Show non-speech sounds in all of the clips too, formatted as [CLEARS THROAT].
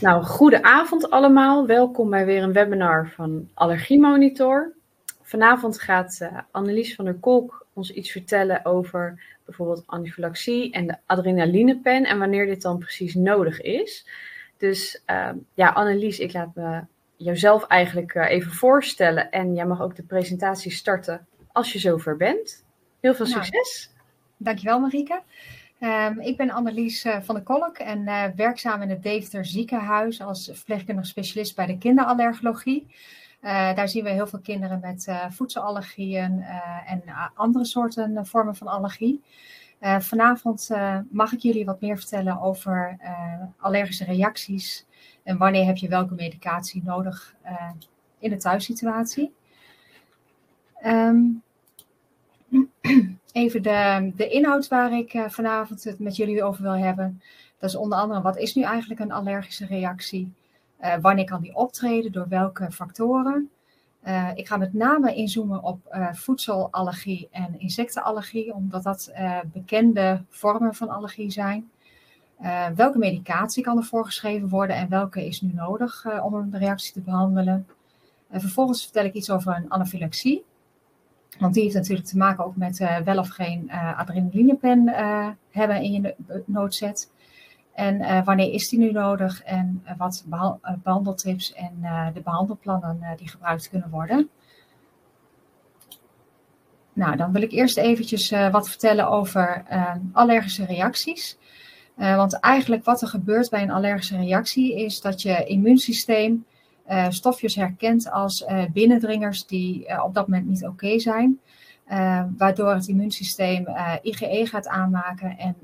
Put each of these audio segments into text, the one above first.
Nou, goedenavond allemaal. Welkom bij weer een webinar van Allergiemonitor. Vanavond gaat uh, Annelies van der Kolk ons iets vertellen over bijvoorbeeld anafylaxie en de adrenalinepen en wanneer dit dan precies nodig is. Dus uh, ja, Annelies, ik laat me jouzelf eigenlijk uh, even voorstellen en jij mag ook de presentatie starten als je zover bent. Heel veel nou, succes. Nou, dankjewel Marieke. Um, ik ben Annelies uh, van der Kolk en uh, werkzaam in het Deventer ziekenhuis als verpleegkundig specialist bij de kinderallergologie. Uh, daar zien we heel veel kinderen met voedselallergieën en andere soorten vormen van allergie. vanavond mag ik jullie wat meer vertellen over allergische reacties en wanneer heb je welke medicatie nodig in de thuissituatie. [CLEARS THROAT] Um, even de, de inhoud waar ik uh, vanavond het met jullie over wil hebben. Dat is onder andere wat is nu eigenlijk een allergische reactie? Uh, wanneer kan die optreden? Door welke factoren? Uh, ik ga met name inzoomen op voedselallergie en insectenallergie, omdat dat bekende vormen van allergie zijn. welke medicatie kan er voorgeschreven worden en welke is nu nodig om een reactie te behandelen? vervolgens vertel ik iets over een anafylaxie. Want die heeft natuurlijk te maken ook met uh, wel of geen uh, adrenalinepen uh, hebben in je noodzet. En wanneer is die nu nodig en wat beha behandeltips en de behandelplannen die gebruikt kunnen worden. Nou, dan wil ik eerst eventjes wat vertellen over allergische reacties. want eigenlijk wat er gebeurt bij een allergische reactie is dat je immuunsysteem uh, stofjes herkent als uh, binnendringers die uh, op dat moment niet oké zijn. waardoor het immuunsysteem IgE gaat aanmaken. En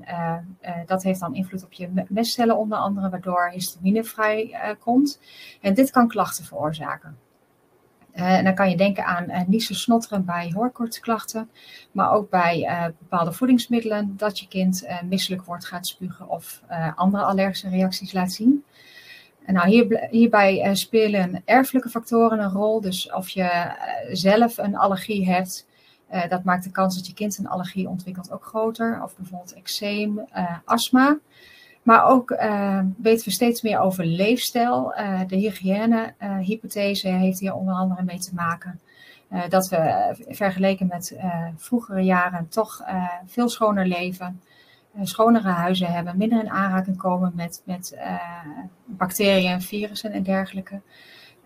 dat heeft dan invloed op je mestcellen onder andere, waardoor histamine vrij komt. En dit kan klachten veroorzaken. en dan kan je denken aan uh, niezen snotteren bij hoorkortsklachten, maar ook bij bepaalde voedingsmiddelen dat je kind misselijk wordt, gaat spugen of andere allergische reacties laat zien. Nou, hier, hierbij uh, spelen erfelijke factoren een rol. Dus of je uh, zelf een allergie hebt, uh, dat maakt de kans dat je kind een allergie ontwikkelt ook groter. Of bijvoorbeeld eczeem, astma. Maar ook weten we steeds meer over leefstijl. de hygiëne-hypothese heeft hier onder andere mee te maken. dat we vergeleken met vroegere jaren toch veel schoner leven. Eh, schonere huizen hebben, minder in aanraking komen met, met uh, bacteriën, virussen en dergelijke.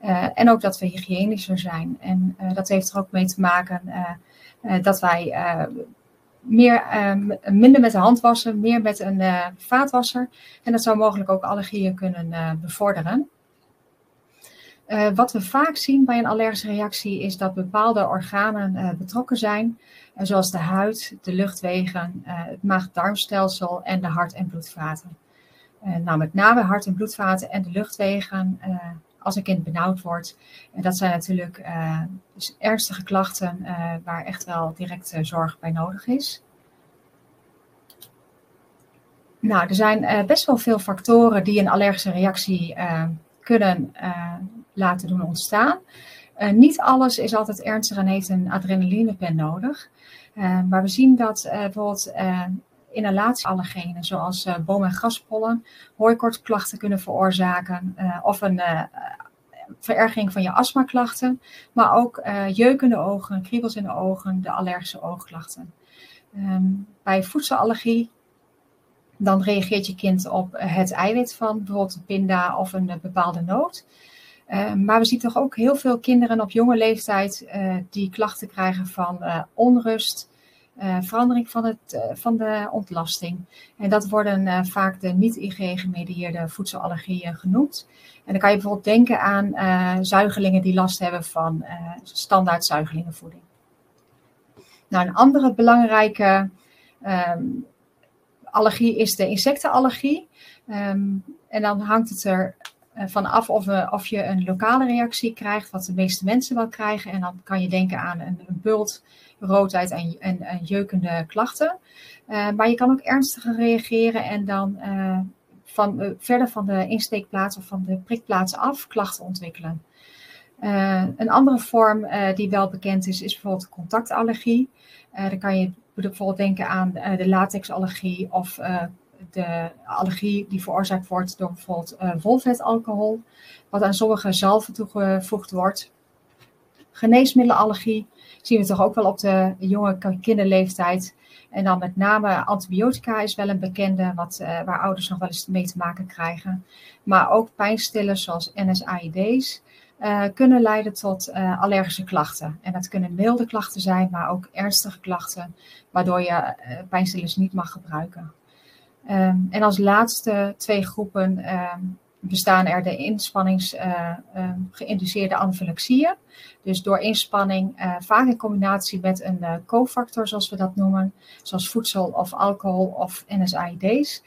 Uh, en ook dat we hygiënischer zijn. En dat heeft er ook mee te maken dat wij meer, minder met de hand wassen, meer met een vaatwasser. En dat zou mogelijk ook allergieën kunnen bevorderen. Wat we vaak zien bij een allergische reactie is dat bepaalde organen betrokken zijn, zoals de huid, de luchtwegen, het maag-darmstelsel en de hart- en bloedvaten. nou, met name hart- en bloedvaten en de luchtwegen, als een kind benauwd wordt. Dat zijn natuurlijk dus ernstige klachten waar echt wel direct zorg bij nodig is. Nou, er zijn best wel veel factoren die een allergische reactie kunnen laten doen ontstaan. Uh, niet alles is altijd ernstig en heeft een adrenalinepen nodig. Uh, maar we zien dat uh, bijvoorbeeld inhalatieallergenen, zoals boom- en graspollen, hooikortklachten kunnen veroorzaken. of een verergering van je astmaklachten. Maar ook jeukende ogen, kriebels in de ogen, de allergische oogklachten. Um, bij voedselallergie dan reageert je kind op het eiwit van bijvoorbeeld pinda of een bepaalde noot. Uh, maar we zien toch ook heel veel kinderen op jonge leeftijd uh, die klachten krijgen van uh, onrust, verandering van, het, van de ontlasting. En dat worden vaak de niet-IG-gemedieerde voedselallergieën genoemd. En dan kan je bijvoorbeeld denken aan zuigelingen die last hebben van standaard zuigelingenvoeding. Nou, een andere belangrijke um, allergie is de insectenallergie. Um, en dan hangt het er vanaf of, uh, of je een lokale reactie krijgt, wat de meeste mensen wel krijgen. En dan kan je denken aan een, een bult, roodheid en, en, en jeukende klachten. Uh, maar je kan ook ernstiger reageren en dan van, verder van de insteekplaats of van de prikplaats af klachten ontwikkelen. een andere vorm die wel bekend is, is bijvoorbeeld contactallergie. dan kan je bijvoorbeeld denken aan de latexallergie of de allergie die veroorzaakt wordt door bijvoorbeeld uh, wolvetalcohol, wat aan sommige zalven toegevoegd wordt. Geneesmiddelenallergie zien we toch ook wel op de jonge kinderleeftijd. En dan met name antibiotica is wel een bekende, wat, uh, waar ouders nog wel eens mee te maken krijgen. Maar ook pijnstillers zoals NSAID's uh, kunnen leiden tot allergische klachten. En dat kunnen milde klachten zijn, maar ook ernstige klachten, waardoor je pijnstillers niet mag gebruiken. Um, en als laatste twee groepen um, bestaan er de inspannings uh, um, geïnduceerde anafylaxieën. Dus door inspanning, uh, vaak in combinatie met een uh, cofactor, zoals we dat noemen, zoals voedsel of alcohol of NSAID's,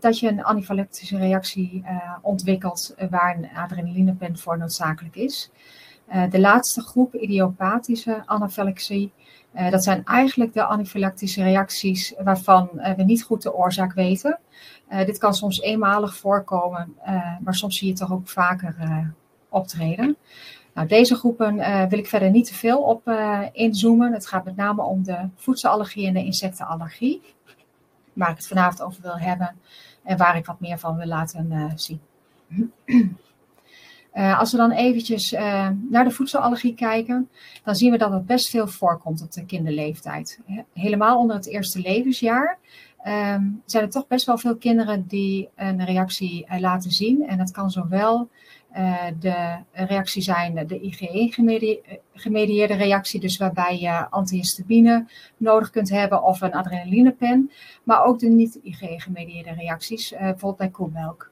dat je een anafylactische reactie ontwikkelt waar een adrenalinepen voor noodzakelijk is. De laatste groep, idiopathische anafylaxie, uh, dat zijn eigenlijk de anafylactische reacties waarvan uh, we niet goed de oorzaak weten. Dit kan soms eenmalig voorkomen, maar soms zie je het toch ook vaker optreden. Nou, deze groepen wil ik verder niet te veel op inzoomen. Het gaat met name om de voedselallergie en de insectenallergie, waar ik het vanavond over wil hebben en waar ik wat meer van wil laten zien. Uh, als we dan eventjes uh, naar de voedselallergie kijken, dan zien we dat het best veel voorkomt op de kinderleeftijd. Helemaal onder het eerste levensjaar um, zijn er toch best wel veel kinderen die een reactie uh, laten zien. En dat kan zowel de reactie zijn, de IgE-gemedieerde reactie, dus waarbij je antihistamine nodig kunt hebben of een adrenalinepen, maar ook de niet-IgE-gemedieerde reacties, bijvoorbeeld bij koemelk.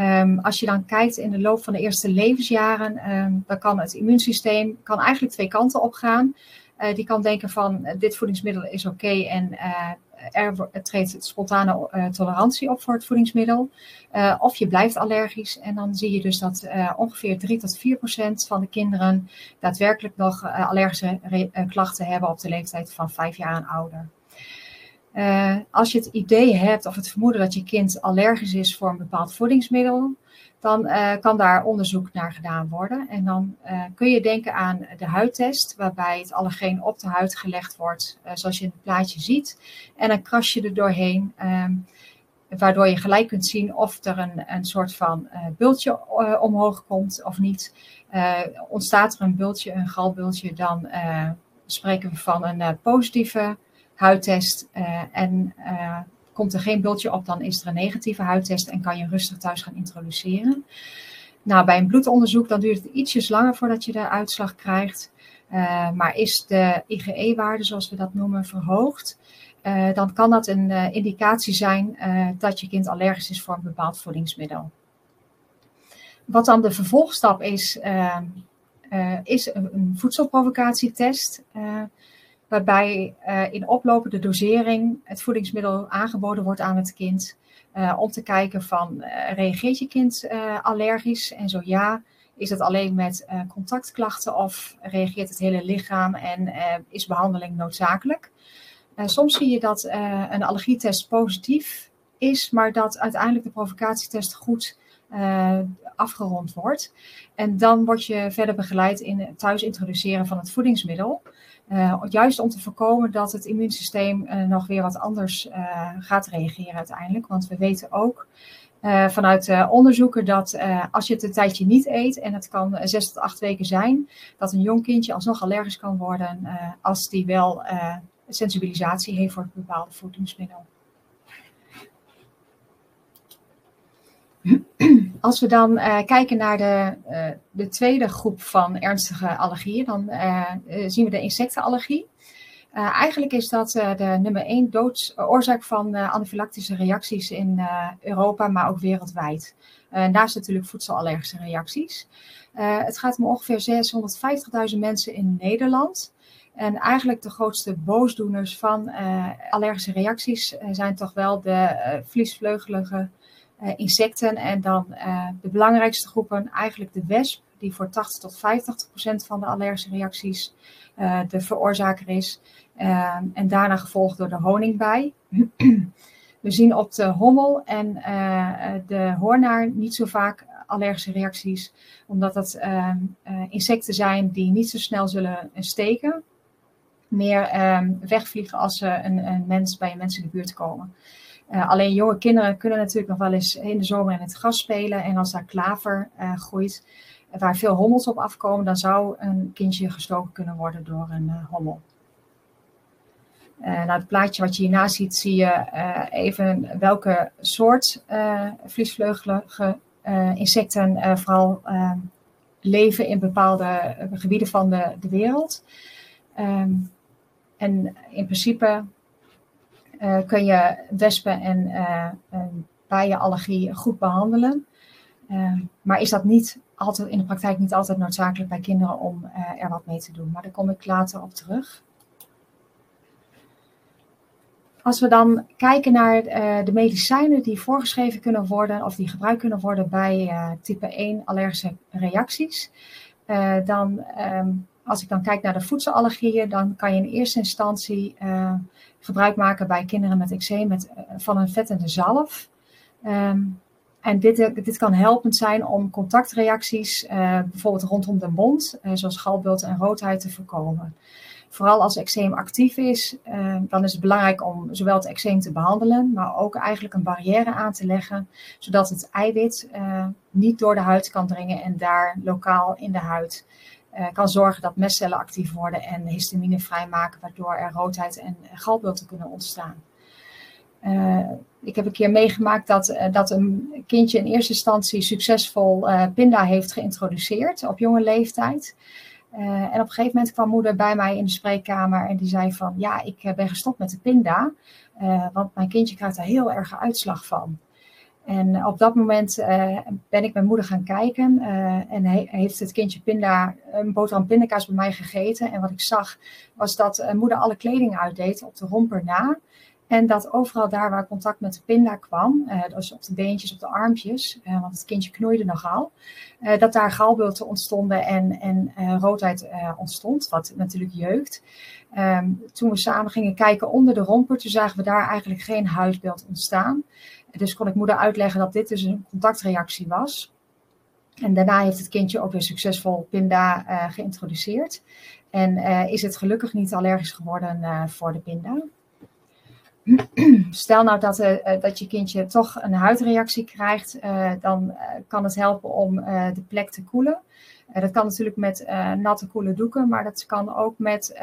Um, als je dan kijkt in de loop van de eerste levensjaren, um, dan kan het immuunsysteem kan eigenlijk twee kanten op gaan. Uh, die kan denken van uh, dit voedingsmiddel is oké en uh, er treedt spontane tolerantie op voor het voedingsmiddel. of je blijft allergisch en dan zie je dus dat ongeveer 3 tot 4 procent van de kinderen daadwerkelijk nog allergische klachten hebben op de leeftijd van 5 jaar en ouder. Uh, als je het idee hebt of het vermoeden dat je kind allergisch is voor een bepaald voedingsmiddel, dan uh, kan daar onderzoek naar gedaan worden. En dan uh, kun je denken aan de huidtest, waarbij het allergeen op de huid gelegd wordt, zoals je in het plaatje ziet. En dan kras je er doorheen, um, waardoor je gelijk kunt zien of er een, een soort van bultje omhoog komt of niet. ontstaat er een bultje, een galbultje, dan spreken we van een positieve huidtest uh, en uh, komt er geen bultje op, dan is er een negatieve huidtest en kan je rustig thuis gaan introduceren. Nou, bij een bloedonderzoek dan duurt het ietsjes langer voordat je de uitslag krijgt. Uh, maar is de IgE-waarde, zoals we dat noemen, verhoogd, dan kan dat een indicatie zijn dat je kind allergisch is voor een bepaald voedingsmiddel. Wat dan de vervolgstap is, is een voedselprovocatietest waarbij uh, in oplopende dosering het voedingsmiddel aangeboden wordt aan het kind. Uh, om te kijken van, uh, reageert je kind allergisch? En zo ja, is het alleen met contactklachten of reageert het hele lichaam en is behandeling noodzakelijk? soms zie je dat een allergietest positief is, maar dat uiteindelijk de provocatietest goed afgerond wordt. En dan word je verder begeleid in het thuis introduceren van het voedingsmiddel. Uh, juist om te voorkomen dat het immuunsysteem uh, nog weer wat anders uh, gaat reageren uiteindelijk. Want we weten ook vanuit onderzoeken dat als je het een tijdje niet eet, en het kan zes tot acht weken zijn, dat een jong kindje alsnog allergisch kan worden als die wel sensibilisatie heeft voor een bepaalde voedingsmiddel. Als we dan uh, kijken naar de, uh, de, tweede groep van ernstige allergieën, dan uh, zien we de insectenallergie. eigenlijk is dat de nummer één doodsoorzaak van anafylactische reacties in Europa, maar ook wereldwijd. naast natuurlijk voedselallergische reacties. het gaat om ongeveer 650.000 mensen in Nederland. En eigenlijk de grootste boosdoeners van allergische reacties zijn toch wel de vliesvleugelige insecten. En dan uh, de belangrijkste groepen, eigenlijk de wesp, die voor 80 tot 50 procent van de allergische reacties uh, de veroorzaker is. en daarna gevolgd door de honingbij. [CLEARS THROAT] We zien op de hommel en de hoornaar niet zo vaak allergische reacties, omdat dat insecten zijn die niet zo snel zullen steken meer wegvliegen als ze een, een, mens bij een mens in de buurt komen. Alleen jonge kinderen kunnen natuurlijk nog wel eens in de zomer in het gras spelen. En als daar klaver groeit, waar veel hommels op afkomen, dan zou een kindje gestoken kunnen worden door een hommel. Uh, nou, het plaatje wat je hierna ziet, zie je even welke soort vliesvleugelige insecten vooral leven in bepaalde eh, gebieden van de, de wereld. Ehm, en in principe uh, kun je wespen en uh, bijenallergie goed behandelen. Ehm, maar is dat niet altijd, in de praktijk niet altijd noodzakelijk bij kinderen om er wat mee te doen. Maar daar kom ik later op terug. Als we dan kijken naar de medicijnen die voorgeschreven kunnen worden of die gebruikt kunnen worden bij type 1 allergische reacties, dan, um, als ik dan kijk naar de voedselallergieën, dan kan je in eerste instantie gebruik maken bij kinderen met eczeem met, van een vettende zalf. Um, en dit, dit kan helpend zijn om contactreacties, bijvoorbeeld rondom de mond, zoals galbult en roodheid, te voorkomen. Vooral als eczeem actief is, uh, dan is het belangrijk om zowel het eczeem te behandelen, maar ook eigenlijk een barrière aan te leggen, zodat het eiwit niet door de huid kan dringen en daar lokaal in de huid uh, kan zorgen dat mestcellen actief worden en histamine vrijmaken, waardoor er roodheid en galbulten kunnen ontstaan. ik heb een keer meegemaakt dat, dat een kindje in eerste instantie succesvol pinda heeft geïntroduceerd op jonge leeftijd. En op een gegeven moment kwam moeder bij mij in de spreekkamer en die zei van ja, ik eh, ben gestopt met de pinda, want mijn kindje krijgt daar heel erg uitslag van. En op dat moment uh, ben ik met moeder gaan kijken en he heeft het kindje pinda, een boterham pindakaas bij mij gegeten. En wat ik zag was dat moeder alle kleding uitdeed op de romper na. En dat overal daar waar contact met de pinda kwam, dus op de beentjes, op de armpjes, want het kindje knoeide nogal, dat daar galbulten ontstonden en, en roodheid ontstond, wat natuurlijk jeukt. Um, toen we samen gingen kijken onder de romper, toen zagen we daar eigenlijk geen huidbeeld ontstaan. Dus kon ik moeder uitleggen dat dit dus een contactreactie was. En daarna heeft het kindje ook weer succesvol pinda geïntroduceerd. En is het gelukkig niet allergisch geworden voor de pinda. [CLEARS THROAT] Stel nou dat, dat je kindje toch een huidreactie krijgt, dan kan het helpen om de plek te koelen. Dat kan natuurlijk met natte koele doeken, maar dat kan ook met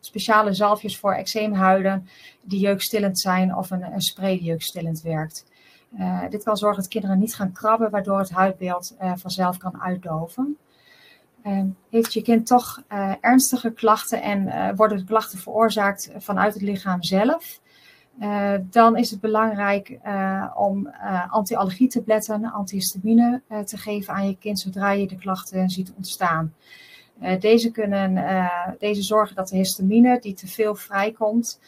speciale zalfjes voor eczeemhuiden die jeukstillend zijn of een, spray die jeukstillend werkt. dit kan zorgen dat kinderen niet gaan krabben, waardoor het huidbeeld vanzelf kan uitdoven. Heeft je kind toch ernstige klachten en worden de klachten veroorzaakt vanuit het lichaam zelf, uh, dan is het belangrijk om anti-allergietabletten, antihistamine te geven aan je kind zodra je de klachten ziet ontstaan. deze, kunnen, deze zorgen dat de histamine die te veel vrijkomt,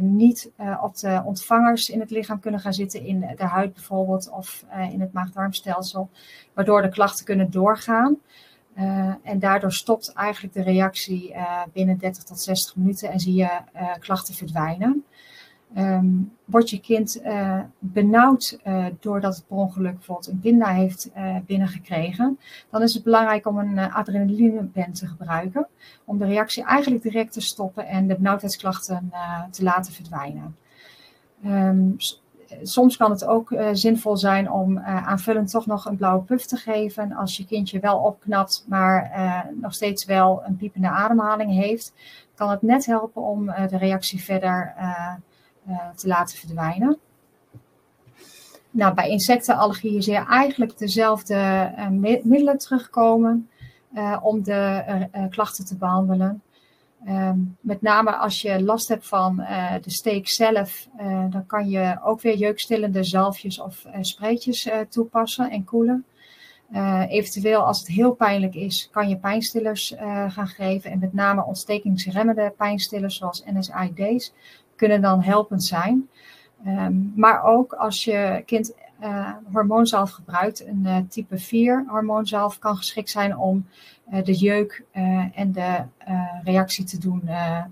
niet op de ontvangers in het lichaam kunnen gaan zitten, in de huid bijvoorbeeld of in het maag-darmstelsel, waardoor de klachten kunnen doorgaan. Uh, en daardoor stopt eigenlijk de reactie uh, binnen 30 tot 60 minuten en zie je uh, klachten verdwijnen. Um, wordt je kind benauwd doordat het per ongeluk een pinda heeft binnengekregen, dan is het belangrijk om een adrenalinepen te gebruiken. Om de reactie eigenlijk direct te stoppen en de benauwdheidsklachten te laten verdwijnen. Um, soms kan het ook zinvol zijn om aanvullend toch nog een blauwe puff te geven. Als je kindje wel opknapt, maar nog steeds wel een piepende ademhaling heeft, kan het net helpen om de reactie verder te laten verdwijnen. Nou, bij insectenallergieën zie je eigenlijk dezelfde middelen terugkomen om de klachten te behandelen. Um, met name als je last hebt van de steek zelf, dan kan je ook weer jeukstillende zalfjes of uh, spreetjes toepassen en koelen. eventueel als het heel pijnlijk is, kan je pijnstillers gaan geven. En met name ontstekingsremmende pijnstillers zoals NSAID's kunnen dan helpend zijn. Um, maar ook als je kind hormoonzalf gebruikt, een type 4 hormoonzalf kan geschikt zijn om eh, de jeuk eh, en de eh, reactie te doen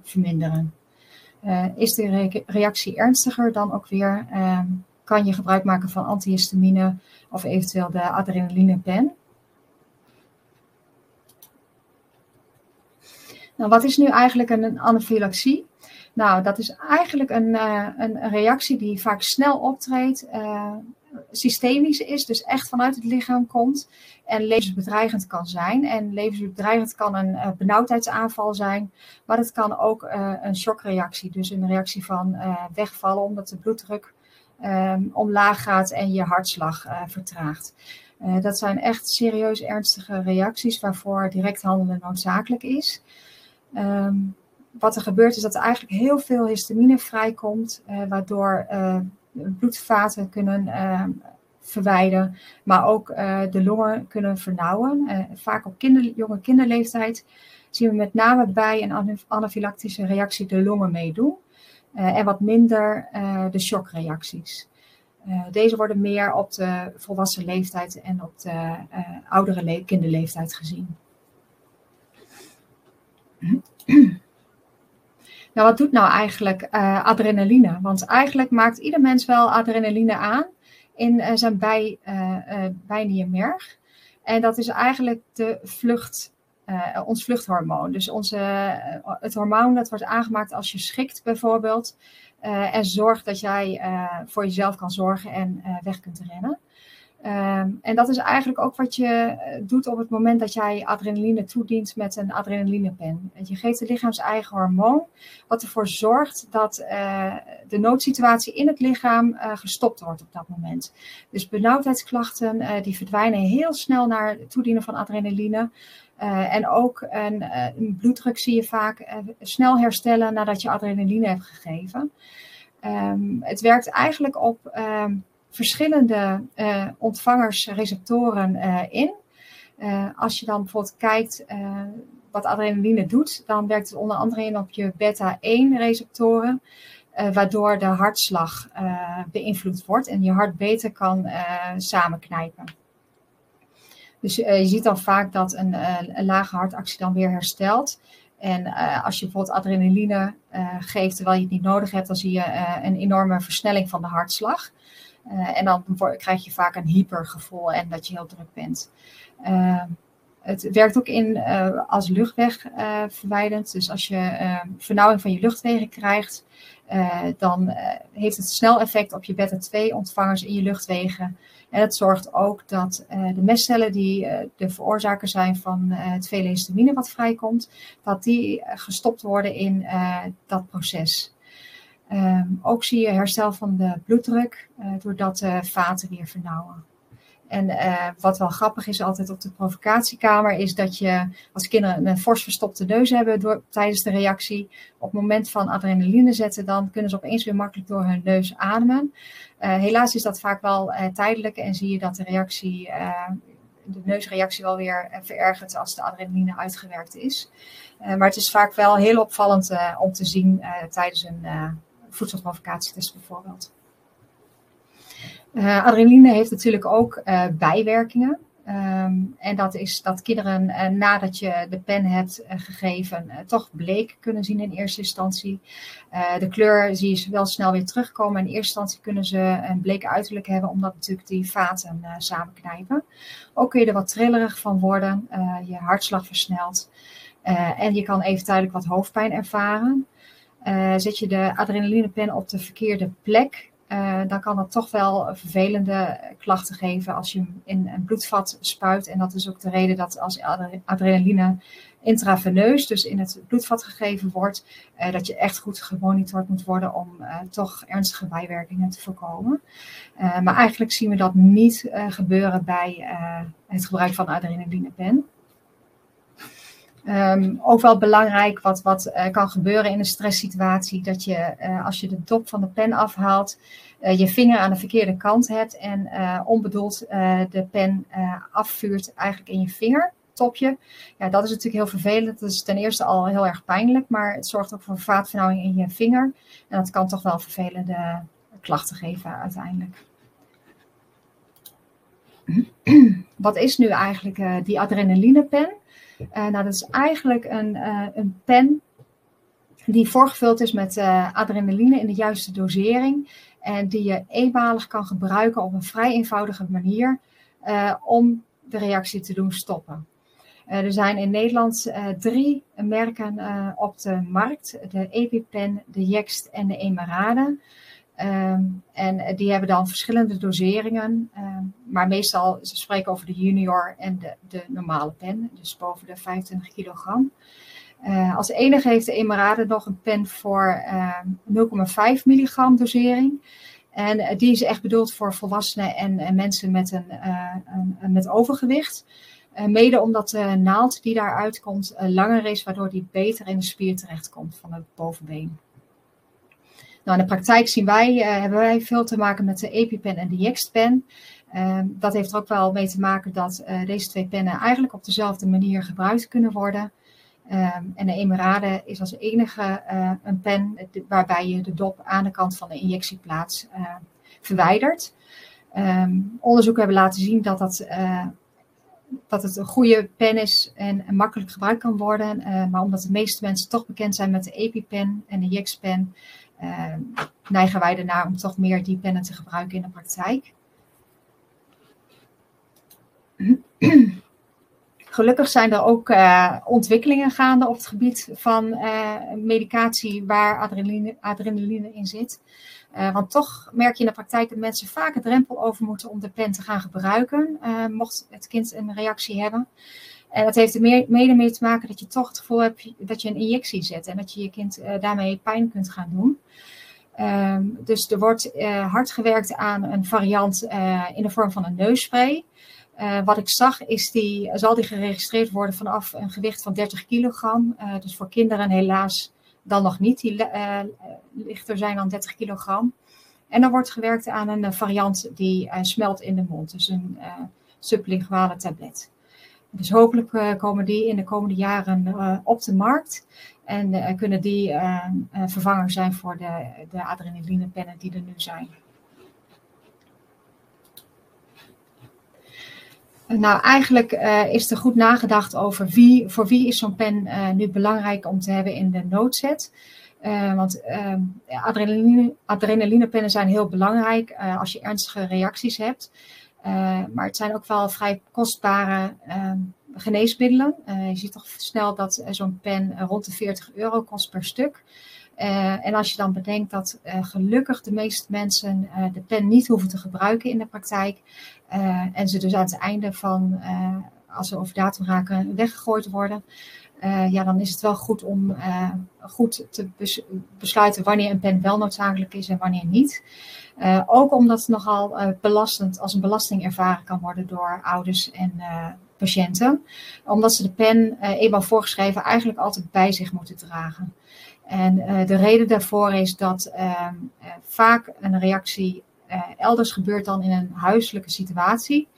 verminderen. is de reactie ernstiger dan ook weer, ehm, kan je gebruik maken van antihistamine of eventueel de adrenalinepen. Nou, wat is nu eigenlijk een anafylaxie? Nou, dat is eigenlijk een, een reactie die vaak snel optreedt, systemisch is, dus echt vanuit het lichaam komt en levensbedreigend kan zijn. En levensbedreigend kan een uh, benauwdheidsaanval zijn, maar het kan ook een shockreactie, dus een reactie van wegvallen omdat de bloeddruk um, omlaag gaat en je hartslag vertraagt. dat zijn echt serieus ernstige reacties waarvoor direct handelen noodzakelijk is. Um, wat er gebeurt is dat er eigenlijk heel veel histamine vrijkomt, waardoor bloedvaten kunnen uh, verwijderen, maar ook de longen kunnen vernauwen. Vaak op kinder, jonge kinderleeftijd zien we met name bij een anafylactische reactie de longen meedoen en wat minder de shockreacties. deze worden meer op de volwassen leeftijd en op de oudere kinderleeftijd gezien. Nou, wat doet nou eigenlijk uh, adrenaline? Want eigenlijk maakt ieder mens wel adrenaline aan in uh, zijn bij, uh, bijniermerg. En dat is eigenlijk de vlucht, ons vluchthormoon. Dus onze, het hormoon dat wordt aangemaakt als je schikt bijvoorbeeld. en zorgt dat jij voor jezelf kan zorgen en weg kunt rennen. Um, en dat is eigenlijk ook wat je eh, doet op het moment dat jij adrenaline toedient met een adrenalinepen. Je geeft het lichaams eigen hormoon, wat ervoor zorgt dat uh, de noodsituatie in het lichaam uh, gestopt wordt op dat moment. Dus benauwdheidsklachten die verdwijnen heel snel naar het toedienen van adrenaline. en ook een, bloeddruk zie je vaak snel herstellen nadat je adrenaline hebt gegeven. Um, het werkt eigenlijk op um, verschillende uh, ontvangersreceptoren uh, in. Uh, als je dan bijvoorbeeld kijkt wat adrenaline doet, dan werkt het onder andere in op je beta-1-receptoren, waardoor de hartslag beïnvloed wordt en je hart beter kan samenknijpen. Dus je ziet dan vaak dat een, een lage hartactie dan weer herstelt. En als je bijvoorbeeld adrenaline geeft terwijl je het niet nodig hebt, dan zie je een enorme versnelling van de hartslag. Uh, en dan krijg je vaak een hypergevoel en dat je heel druk bent. Uh, het werkt ook in uh, als luchtwegverwijdend. dus als je vernauwing van je luchtwegen krijgt, dan heeft het snel effect op je beta-2-ontvangers in je luchtwegen. En het zorgt ook dat de mestcellen die de veroorzaker zijn van het vele histamine wat vrijkomt, dat die gestopt worden in dat proces. Um, ook zie je herstel van de bloeddruk, uh, doordat de vaten weer vernauwen. En uh, wat wel grappig is altijd op de provocatiekamer, is dat je als kinderen een fors verstopte neus hebben door, tijdens de reactie, op het moment van adrenaline zetten, dan kunnen ze opeens weer makkelijk door hun neus ademen. Uh, helaas is dat vaak wel tijdelijk en zie je dat de reactie, de neusreactie wel weer verergert als de adrenaline uitgewerkt is. maar het is vaak wel heel opvallend om te zien tijdens een voedselprovocatietest bijvoorbeeld. Uh, adrenaline heeft natuurlijk ook uh, bijwerkingen. Um, en dat is dat kinderen uh, nadat je de pen hebt gegeven toch bleek kunnen zien in eerste instantie. de kleur zie je wel snel weer terugkomen. In eerste instantie kunnen ze een bleek uiterlijk hebben omdat natuurlijk die vaten samenknijpen. Ook kun je er wat trillerig van worden. je hartslag versnelt. en je kan even tijdelijk wat hoofdpijn ervaren. Uh, zet je de adrenalinepen op de verkeerde plek, uh, dan kan dat toch wel vervelende klachten geven als je hem in een bloedvat spuit. En dat is ook de reden dat als adrenaline intraveneus, dus in het bloedvat gegeven wordt, uh, dat je echt goed gemonitord moet worden om toch ernstige bijwerkingen te voorkomen. maar eigenlijk zien we dat niet gebeuren bij het gebruik van adrenalinepen. Um, ook wel belangrijk wat, wat uh, kan gebeuren in een stresssituatie. Dat je uh, als je de top van de pen afhaalt, uh, je vinger aan de verkeerde kant hebt en onbedoeld de pen afvuurt eigenlijk in je vingertopje. Ja, dat is natuurlijk heel vervelend. Dat is ten eerste al heel erg pijnlijk, maar het zorgt ook voor vaatvernauwing in je vinger. En dat kan toch wel vervelende klachten geven uiteindelijk. [CLEARS THROAT] Wat is nu eigenlijk die adrenalinepen? Uh, nou, dat is eigenlijk een, uh, een pen die voorgevuld is met uh, adrenaline in de juiste dosering. En die je eenmalig kan gebruiken op een vrij eenvoudige manier om de reactie te doen stoppen. er zijn in Nederland drie merken op de markt. De EpiPen, de Jext en de Emerade. Ehm, en die hebben dan verschillende doseringen. Ehm, maar meestal, ze spreken over de junior en de, de normale pen. Dus boven de 25 kilogram. Uh, als enige heeft de Emerade nog een pen voor uh, ehm, 0,5 milligram dosering. En uh, die is echt bedoeld voor volwassenen en, en mensen met, een, een, met overgewicht. mede omdat de naald die daaruit komt langer is, waardoor die beter in de spier terechtkomt van het bovenbeen. Nou, in de praktijk zien wij, hebben wij veel te maken met de EpiPen en de Jext-pen. Ehm, dat heeft er ook wel mee te maken dat deze twee pennen eigenlijk op dezelfde manier gebruikt kunnen worden. Ehm, en de Emerade is als enige uh, een pen waarbij je de dop aan de kant van de injectieplaats verwijdert. Um, onderzoeken hebben laten zien dat, dat, dat het een goede pen is en, makkelijk gebruikt kan worden. maar omdat de meeste mensen toch bekend zijn met de EpiPen en de Jex-pen, ehm, neigen wij ernaar om toch meer die pennen te gebruiken in de praktijk. [CLEARS THROAT] Gelukkig zijn er ook uh, ontwikkelingen gaande op het gebied van uh, medicatie waar adrenaline, adrenaline in zit. Uh, want toch merk je in de praktijk dat mensen vaak een drempel over moeten om de pen te gaan gebruiken, mocht het kind een reactie hebben. En dat heeft er mede mee te maken dat je toch het gevoel hebt dat je een injectie zet en dat je je kind daarmee pijn kunt gaan doen. Um, dus er wordt hard gewerkt aan een variant in de vorm van een neusspray. Wat ik zag is die, zal die geregistreerd worden vanaf een gewicht van 30 kilogram. Dus voor kinderen helaas dan nog niet, die uh, lichter zijn dan 30 kilogram. En dan wordt gewerkt aan een variant die smelt in de mond, dus een sublinguale tablet. Dus hopelijk komen die in de komende jaren op de markt. En kunnen die vervanger zijn voor de, de adrenalinepennen die er nu zijn. Nou, eigenlijk uh, is er goed nagedacht over wie, voor wie is zo'n pen uh, nu belangrijk om te hebben in de noodzet. Uh, want ehm, adrenaline, adrenalinepennen zijn heel belangrijk als je ernstige reacties hebt. maar het zijn ook wel vrij kostbare ehm, geneesmiddelen. je ziet toch snel dat zo'n pen rond de 40 euro kost per stuk. Uh, en als je dan bedenkt dat uh, gelukkig de meeste mensen uh, de pen niet hoeven te gebruiken in de praktijk. en ze dus aan het einde van, als ze over datum raken, weggegooid worden. ja, dan is het wel goed om goed te bes besluiten wanneer een pen wel noodzakelijk is en wanneer niet. ook omdat het nogal belastend als een belasting ervaren kan worden door ouders en patiënten. Omdat ze de pen eenmaal voorgeschreven eigenlijk altijd bij zich moeten dragen. En uh, de reden daarvoor is dat uh, vaak een reactie uh, elders gebeurt dan in een huiselijke situatie.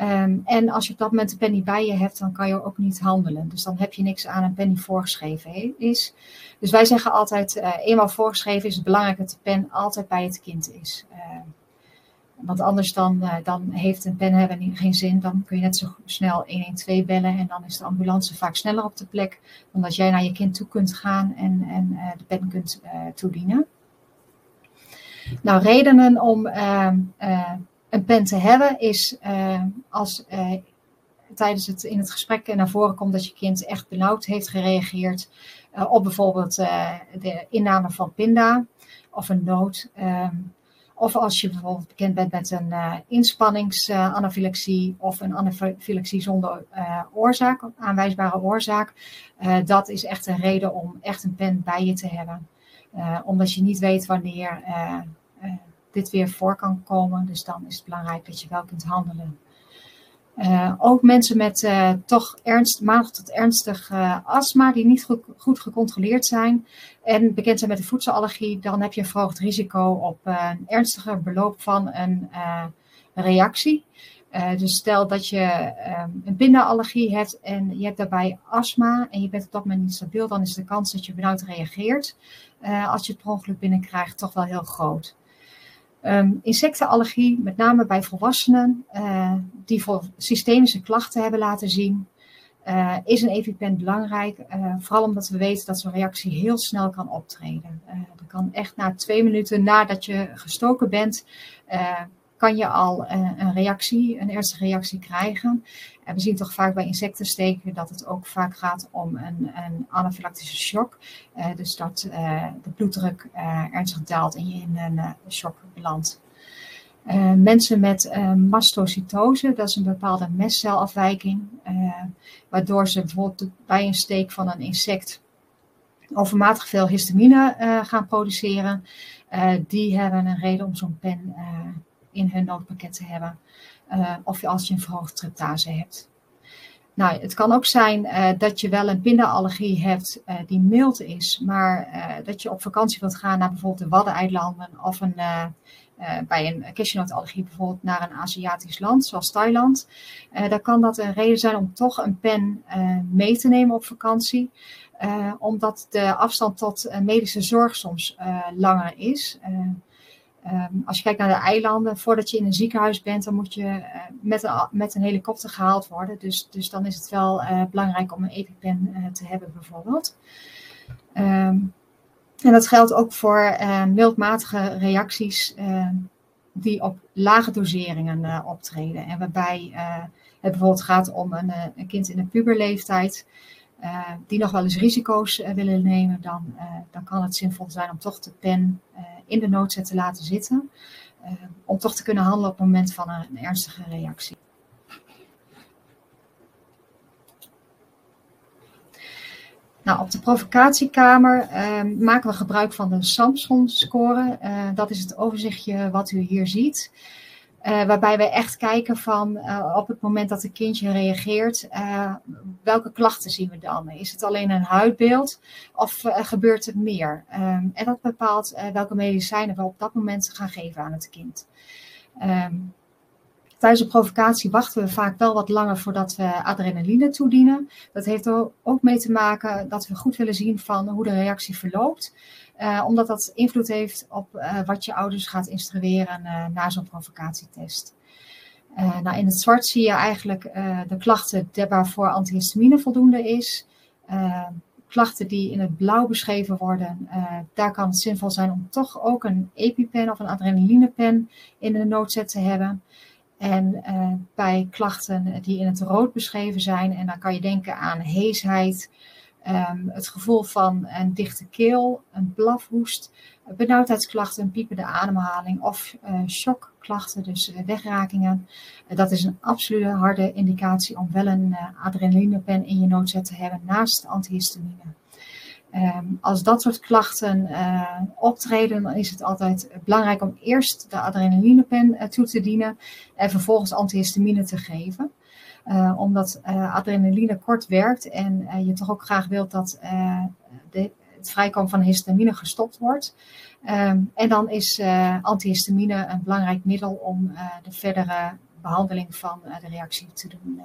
Um, en als je op dat moment de pen niet bij je hebt, dan kan je ook niet handelen. Dus dan heb je niks aan een pen die voorgeschreven is. Dus wij zeggen altijd, eenmaal voorgeschreven is het belangrijk dat de pen altijd bij het kind is. Want anders dan, uh, dan heeft een pen hebben geen zin. Dan kun je net zo snel 112 bellen en dan is de ambulance vaak sneller op de plek. Omdat jij naar je kind toe kunt gaan en, en uh, de pen kunt uh, toedienen. Nou, redenen om ehm, een pen te hebben is als tijdens het in het gesprek naar voren komt dat je kind echt benauwd heeft gereageerd op bijvoorbeeld de inname van pinda of een nood. Ehm, of als je bijvoorbeeld bekend bent met een uh, inspanningsanafylexie of een anafylexie zonder uh, oorzaak, aanwijsbare oorzaak. Dat is echt een reden om echt een pen bij je te hebben. omdat je niet weet wanneer dit weer voor kan komen. Dus dan is het belangrijk dat je wel kunt handelen. Uh, ook mensen met uh, toch ernst, tot ernstig uh, astma die niet goed, goed, gecontroleerd zijn en bekend zijn met een voedselallergie, dan heb je een verhoogd risico op een ernstiger beloop van een reactie. dus stel dat je um, een bindaallergie hebt en je hebt daarbij astma en je bent op dat moment niet stabiel, dan is de kans dat je benauwd reageert als je het per ongeluk binnenkrijgt toch wel heel groot. Um, insectenallergie, met name bij volwassenen uh, die voor systemische klachten hebben laten zien, uh, is een EpiPen belangrijk. Uh, vooral omdat we weten dat zo'n reactie heel snel kan optreden. dat kan echt na twee minuten nadat je gestoken bent, kan je al een reactie, een ernstige reactie krijgen. En we zien toch vaak bij insectensteken dat het ook vaak gaat om een, een anafylactische shock. dus dat de bloeddruk ernstig daalt en je in een shock belandt. Mensen met mastocytose, dat is een bepaalde mestcelafwijking, waardoor ze bijvoorbeeld bij een steek van een insect overmatig veel histamine gaan produceren. die hebben een reden om zo'n pen in hun noodpakket te hebben. of als je een verhoogde tryptase hebt. Nou, het kan ook zijn dat je wel een pindaallergie hebt die mild is, maar dat je op vakantie wilt gaan naar bijvoorbeeld de Waddeneilanden of een bij een cashewnotallergie bijvoorbeeld naar een Aziatisch land, zoals Thailand. Dan kan dat een reden zijn om toch een pen mee te nemen op vakantie. omdat de afstand tot medische zorg soms langer is. Um, als je kijkt naar de eilanden, voordat je in een ziekenhuis bent, dan moet je met, een, met een helikopter gehaald worden. Dus, dus dan is het wel belangrijk om een EpiPen te hebben bijvoorbeeld. Um, en dat geldt ook voor mildmatige reacties die op lage doseringen optreden. En waarbij het bijvoorbeeld gaat om een, een kind in de puberleeftijd die nog wel eens risico's willen nemen, dan, dan kan het zinvol zijn om toch de pen in de noodzet te laten zitten. om toch te kunnen handelen op het moment van een, ernstige reactie. Nou, op de provocatiekamer uh, maken we gebruik van de Samson-score. Uh, dat is het overzichtje wat u hier ziet. Uh, waarbij we echt kijken van op het moment dat een kindje reageert, welke klachten zien we dan? Is het alleen een huidbeeld of gebeurt er meer? Um, en dat bepaalt welke medicijnen we op dat moment gaan geven aan het kind. Um, Tijdens een provocatie wachten we vaak wel wat langer voordat we adrenaline toedienen. Dat heeft er ook mee te maken dat we goed willen zien van hoe de reactie verloopt. Uh, omdat dat invloed heeft op uh, wat je ouders gaat instrueren uh, na zo'n provocatietest. nou, in het zwart zie je eigenlijk de klachten waarvoor antihistamine voldoende is. klachten die in het blauw beschreven worden, daar kan het zinvol zijn om toch ook een EpiPen of een adrenalinepen in de noodzet te hebben. En uh, bij klachten die in het rood beschreven zijn, en dan kan je denken aan heesheid, um, het gevoel van een dichte keel, een blafhoest, benauwdheidsklachten, piepende ademhaling of uh, shockklachten, dus uh, wegrakingen. dat is een absolute harde indicatie om wel een adrenalinepen in je noodzet te hebben naast antihistamine. Um, als dat soort klachten uh, optreden, dan is het altijd belangrijk om eerst de adrenalinepen uh, toe te dienen en vervolgens antihistamine te geven. Uh, omdat adrenaline kort werkt en je toch ook graag wilt dat de, het vrijkomen van histamine gestopt wordt. Um, en dan is antihistamine een belangrijk middel om de verdere behandeling van de reactie te doen.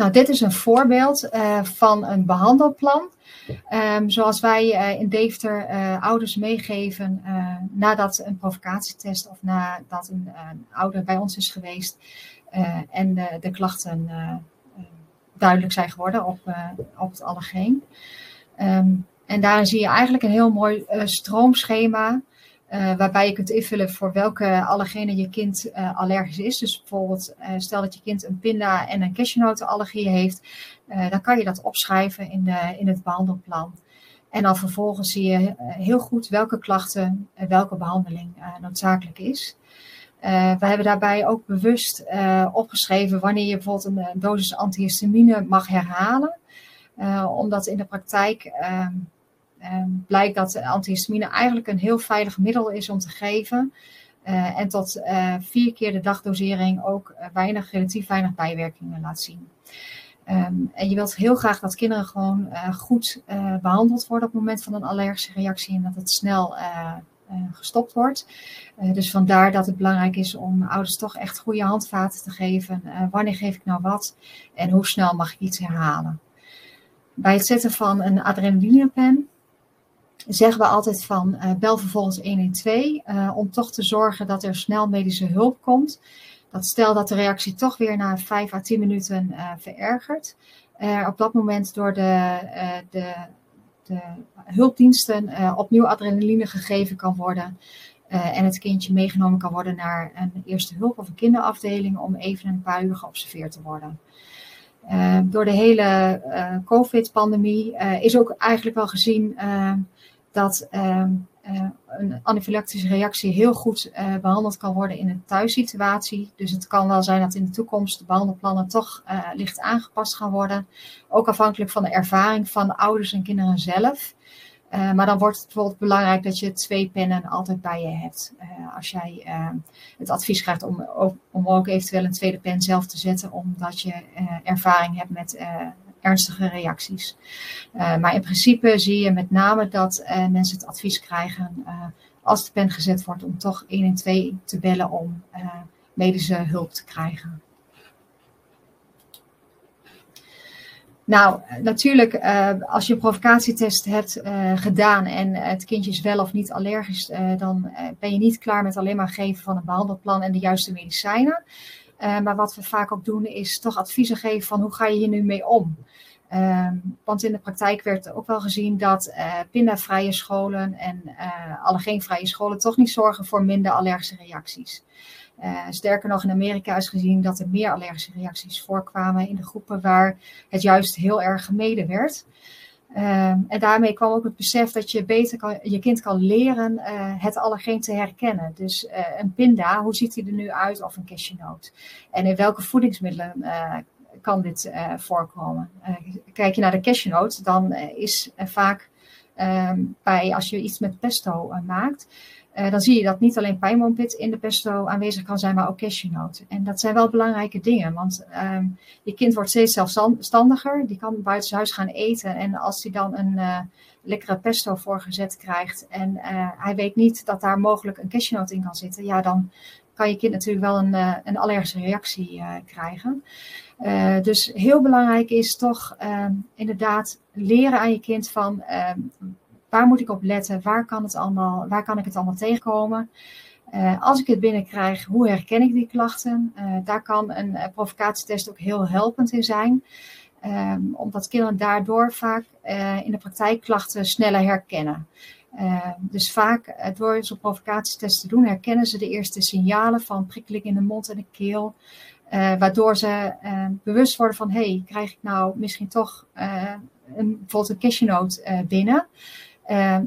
Nou, dit is een voorbeeld uh, van een behandelplan. Um, zoals wij uh, in Deventer uh, ouders meegeven nadat een provocatietest of nadat een, ouder bij ons is geweest en de, klachten duidelijk zijn geworden op, op het allergeen. Um, en daarin zie je eigenlijk een heel mooi stroomschema uh, waarbij je kunt invullen voor welke allergenen je kind uh, allergisch is. Dus bijvoorbeeld, uh, stel dat je kind een pinda- en een cashewnotenallergie heeft, dan kan je dat opschrijven in, de, in het behandelplan. En dan vervolgens zie je heel goed welke klachten en welke behandeling noodzakelijk is. we hebben daarbij ook bewust opgeschreven wanneer je bijvoorbeeld een, dosis antihistamine mag herhalen. omdat in de praktijk ehm, blijkt dat antihistamine eigenlijk een heel veilig middel is om te geven. Uh, en tot uh, vier keer de dagdosering ook uh, weinig, relatief weinig bijwerkingen laat zien. Um, en je wilt heel graag dat kinderen gewoon goed behandeld worden op het moment van een allergische reactie en dat het snel gestopt wordt. dus vandaar dat het belangrijk is om ouders toch echt goede handvaten te geven. wanneer geef ik nou wat en hoe snel mag ik iets herhalen? Bij het zetten van een adrenalinepen zeggen we altijd van uh, bel vervolgens 112 uh, om toch te zorgen dat er snel medische hulp komt. Dat stel dat de reactie toch weer na 5 à 10 minuten uh, verergert. op dat moment door de, de, de hulpdiensten opnieuw adrenaline gegeven kan worden. en het kindje meegenomen kan worden naar een eerste hulp of een kinderafdeling om even een paar uur geobserveerd te worden. door de hele COVID-pandemie is ook eigenlijk wel gezien dat ehm, uh, een anafylactische reactie heel goed uh, behandeld kan worden in een thuissituatie. Dus het kan wel zijn dat in de toekomst de behandelplannen toch uh, licht aangepast gaan worden. Ook afhankelijk van de ervaring van de ouders en kinderen zelf. maar dan wordt het bijvoorbeeld belangrijk dat je twee pennen altijd bij je hebt. als jij het advies krijgt om, om ook eventueel een tweede pen zelf te zetten, omdat je ervaring hebt met ernstige reacties. Uh, maar in principe zie je met name dat uh, mensen het advies krijgen uh, als de pen gezet wordt om toch 112 te bellen om medische hulp te krijgen. Nou, natuurlijk, als je een provocatietest hebt gedaan en het kindje is wel of niet allergisch, dan ben je niet klaar met alleen maar geven van een behandelplan en de juiste medicijnen. Maar wat we vaak ook doen, is toch adviezen geven van hoe ga je hier nu mee om. Um, want in de praktijk werd ook wel gezien dat uh, pindavrije scholen en uh, allergeenvrije scholen toch niet zorgen voor minder allergische reacties. Sterker nog, in Amerika is gezien dat er meer allergische reacties voorkwamen in de groepen waar het juist heel erg gemeden werd. Um, en daarmee kwam ook het besef dat je beter kan, je kind kan leren het allergeen te herkennen. Dus een pinda, hoe ziet hij er nu uit of een cashewnoot? En in welke voedingsmiddelen kan dit voorkomen. Kijk je naar de cashewnoot, dan is vaak ehm, bij, als je iets met pesto maakt, dan zie je dat niet alleen pijnboompit in de pesto aanwezig kan zijn, maar ook cashewnoot. En dat zijn wel belangrijke dingen, want um, je kind wordt steeds zelfstandiger, die kan buiten huis gaan eten en als hij dan een lekkere pesto voorgezet krijgt en hij weet niet dat daar mogelijk een cashewnoot in kan zitten, ja, dan kan je kind natuurlijk wel een, een allergische reactie krijgen. Dus heel belangrijk is toch uh, inderdaad leren aan je kind van uh, waar moet ik op letten, waar kan, het allemaal, waar kan ik het allemaal tegenkomen. Eh, als ik het binnenkrijg, hoe herken ik die klachten? daar kan een provocatietest ook heel helpend in zijn. Ehm, omdat kinderen daardoor vaak in de praktijk klachten sneller herkennen. dus vaak door zo'n provocatietest te doen, herkennen ze de eerste signalen van prikkeling in de mond en de keel. Waardoor ze bewust worden van, hey, krijg ik nou misschien toch een, bijvoorbeeld een cashewnoot binnen?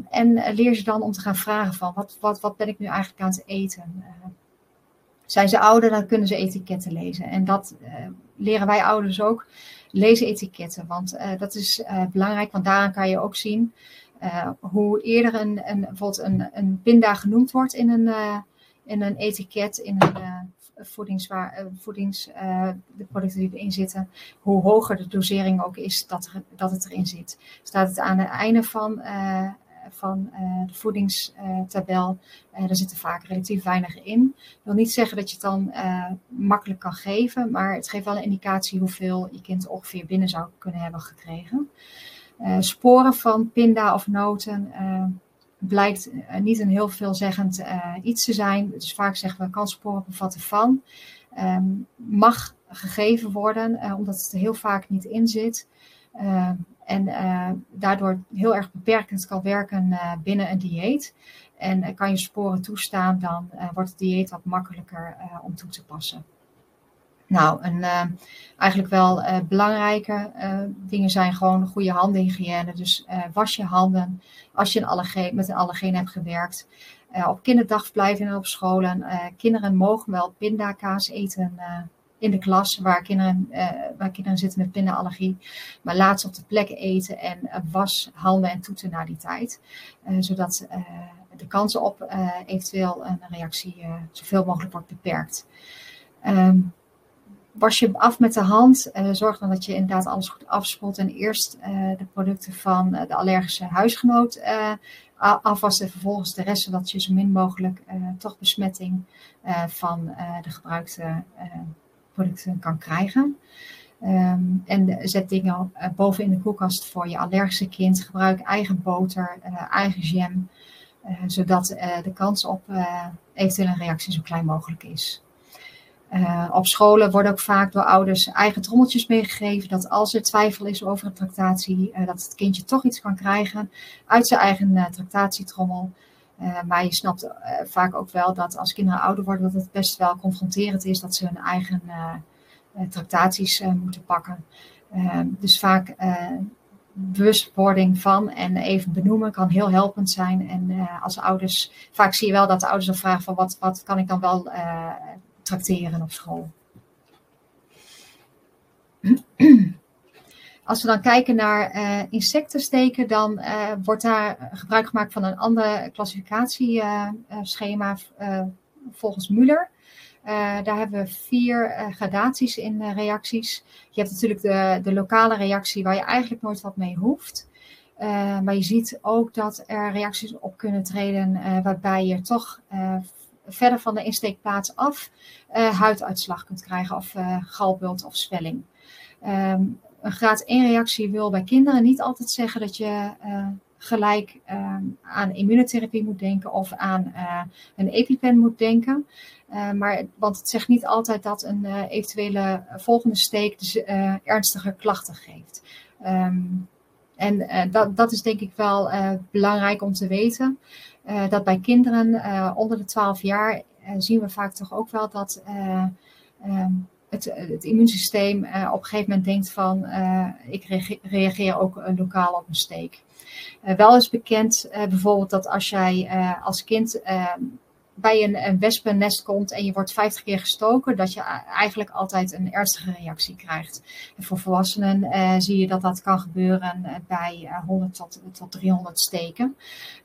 En leer ze dan om te gaan vragen van, wat, wat, wat ben ik nu eigenlijk aan het eten? zijn ze ouder, dan kunnen ze etiketten lezen. En dat leren wij ouders ook, lezen etiketten. Want dat is belangrijk, want daaraan kan je ook zien hoe eerder een, een, bijvoorbeeld een, een pinda genoemd wordt in een, in een etiket, in een voedingswaar, eh, voedings, uh, de producten die erin zitten, hoe hoger de dosering ook is dat, dat het erin zit. Staat het aan het einde van, uh, van de voedingstabel, er zit er vaak relatief weinig in. Dat wil niet zeggen dat je het dan makkelijk kan geven, maar het geeft wel een indicatie hoeveel je kind ongeveer binnen zou kunnen hebben gekregen. sporen van pinda of noten blijkt uh, niet een heel veelzeggend uh, iets te zijn. Dus vaak zeggen we kan sporen bevatten van. Um, mag gegeven worden, uh, omdat het er heel vaak niet in zit. Ehm, en daardoor heel erg beperkend kan werken binnen een dieet. En kan je sporen toestaan, dan wordt het dieet wat makkelijker om toe te passen. Nou, en, uh, eigenlijk wel uh, belangrijke uh, dingen zijn gewoon goede handenhygiëne. Dus was je handen als je een allergeen, met een allergeen hebt gewerkt. op kinderdagverblijven en op scholen. kinderen mogen wel pindakaas eten in de klas waar kinderen, waar kinderen zitten met pindaallergie. Maar laat ze op de plek eten en was handen en toeten na die tijd. zodat de kans op eventueel een reactie zoveel mogelijk wordt beperkt. Um, was je af met de hand. Uh, zorg dan dat je inderdaad alles goed afspoelt. En eerst uh, de producten van uh, de allergische huisgenoot afwassen. En vervolgens de rest, zodat je zo min mogelijk toch besmetting van de gebruikte producten kan krijgen. Um, en zet dingen boven in de koelkast voor je allergische kind. Gebruik eigen boter, eigen jam. zodat de kans op eventueel een reactie zo klein mogelijk is. Op scholen worden ook vaak door ouders eigen trommeltjes meegegeven. Dat als er twijfel is over een tractatie, dat het kindje toch iets kan krijgen uit zijn eigen tractatietrommel. maar je snapt vaak ook wel dat als kinderen ouder worden, dat het best wel confronterend is dat ze hun eigen tractaties moeten pakken. dus vaak bewustwording van en even benoemen kan heel helpend zijn. En als ouders, vaak zie je wel dat de ouders dan vragen van wat, wat kan ik dan wel tracteren op school. [CLEARS THROAT] Als we dan kijken naar uh, insectensteken, dan wordt daar gebruik gemaakt van een ander klassificatieschema volgens Muller. Uh, daar hebben we vier uh, gradaties in uh, reacties. Je hebt natuurlijk de, de lokale reactie waar je eigenlijk nooit wat mee hoeft. maar je ziet ook dat er reacties op kunnen treden waarbij je toch verder van de insteekplaats af huiduitslag kunt krijgen of galbult of zwelling. Um, een graad 1 reactie wil bij kinderen niet altijd zeggen dat je gelijk ehm, aan immunotherapie moet denken of aan een EpiPen moet denken. Maar, want het zegt niet altijd dat een eventuele volgende steek dus, ernstige klachten geeft. Um, en dat, dat is denk ik wel belangrijk om te weten. Dat bij kinderen onder de 12 jaar zien we vaak toch ook wel dat um, het, het, immuunsysteem op een gegeven moment denkt van ik reageer ook lokaal op een steek. wel is bekend bijvoorbeeld dat als jij als kind ehm, bij een, een wespennest komt en je wordt 50 keer gestoken, dat je eigenlijk altijd een ernstige reactie krijgt. En voor volwassenen uh, zie je dat dat kan gebeuren eh, bij 100 tot, tot 300 steken.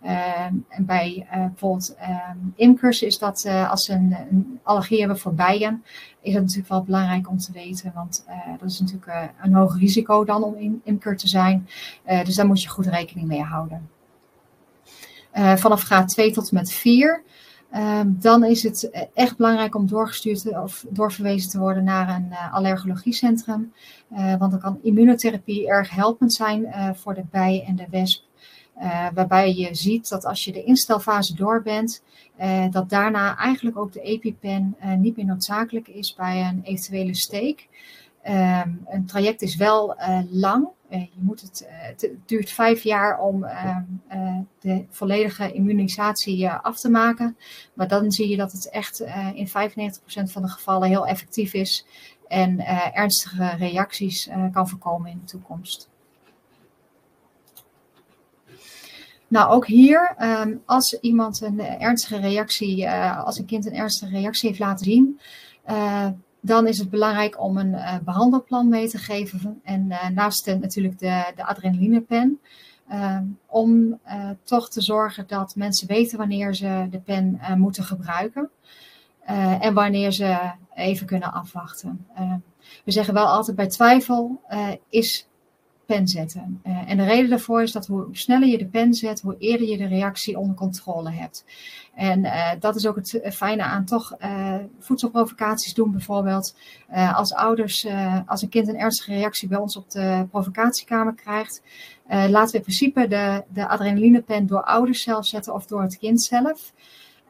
Uh, en bij bijvoorbeeld ehm, imkers is dat als ze een, allergie hebben voor bijen, is dat natuurlijk wel belangrijk om te weten, want dat is natuurlijk een hoog risico dan om in, imker te zijn. dus daar moet je goed rekening mee houden. vanaf graad 2 tot en met 4 Um, dan is het eh, echt belangrijk om doorgestuurd of doorverwezen te worden naar een uh, allergologiecentrum. Uh, want dan kan immunotherapie erg helpend zijn voor de bij en de wesp. waarbij je ziet dat als je de instelfase door bent, dat daarna eigenlijk ook de EpiPen niet meer noodzakelijk is bij een eventuele steek. Um, een traject is wel lang, uh, je moet het, uh, het, duurt vijf jaar om uh, de volledige immunisatie af te maken. Maar dan zie je dat het echt in 95% van de gevallen heel effectief is en ernstige reacties kan voorkomen in de toekomst. Nou, ook hier, um, als iemand een ernstige reactie, als een kind een ernstige reactie heeft laten zien, dan is het belangrijk om een uh, behandelplan mee te geven. En uh, naast natuurlijk de, de adrenalinepen. Uh, om uh, toch te zorgen dat mensen weten wanneer ze de pen moeten gebruiken. en wanneer ze even kunnen afwachten. we zeggen wel altijd bij twijfel is pen zetten. Uh, en de reden daarvoor is dat hoe sneller je de pen zet, hoe eerder je de reactie onder controle hebt. En uh, dat is ook het fijne aan toch voedselprovocaties doen bijvoorbeeld. als ouders, als een kind een ernstige reactie bij ons op de provocatiekamer krijgt, laten we in principe de, de adrenalinepen door ouders zelf zetten of door het kind zelf.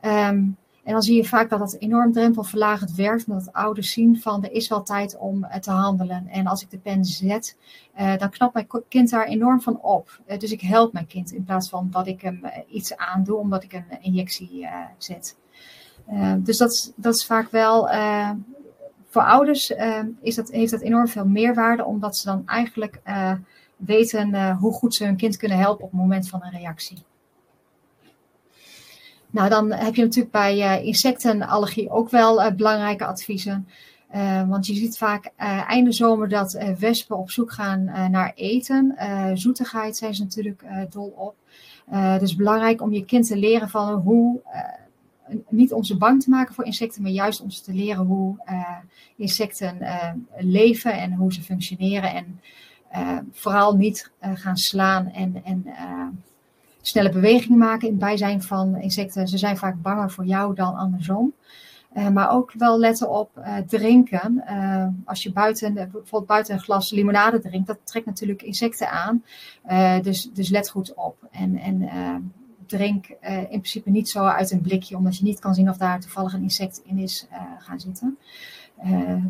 Um, en dan zie je vaak dat dat enorm drempelverlagend werkt, omdat ouders zien van er is wel tijd om uh, te handelen. En als ik de pen zet, uh, dan knapt mijn kind daar enorm van op. Uh, dus ik help mijn kind in plaats van dat ik hem iets aandoe omdat ik een injectie zet. dus dat is, dat is vaak wel, voor ouders is dat, heeft dat enorm veel meerwaarde, omdat ze dan eigenlijk weten hoe goed ze hun kind kunnen helpen op het moment van een reactie. Nou, dan heb je natuurlijk bij uh, insectenallergie ook wel uh, belangrijke adviezen. Uh, want je ziet vaak einde zomer dat wespen op zoek gaan naar eten. zoetigheid zijn ze natuurlijk dol op. dus belangrijk om je kind te leren van hoe, niet om ze bang te maken voor insecten, maar juist om ze te leren hoe insecten leven en hoe ze functioneren. En vooral niet gaan slaan en, en snelle bewegingen maken in het bijzijn van insecten. Ze zijn vaak banger voor jou dan andersom. Uh, maar ook wel letten op uh, drinken. Uh, als je buiten, bijvoorbeeld buiten een glas limonade drinkt, dat trekt natuurlijk insecten aan. dus, dus let goed op. En, en drink in principe niet zo uit een blikje, omdat je niet kan zien of daar toevallig een insect in is gaan zitten.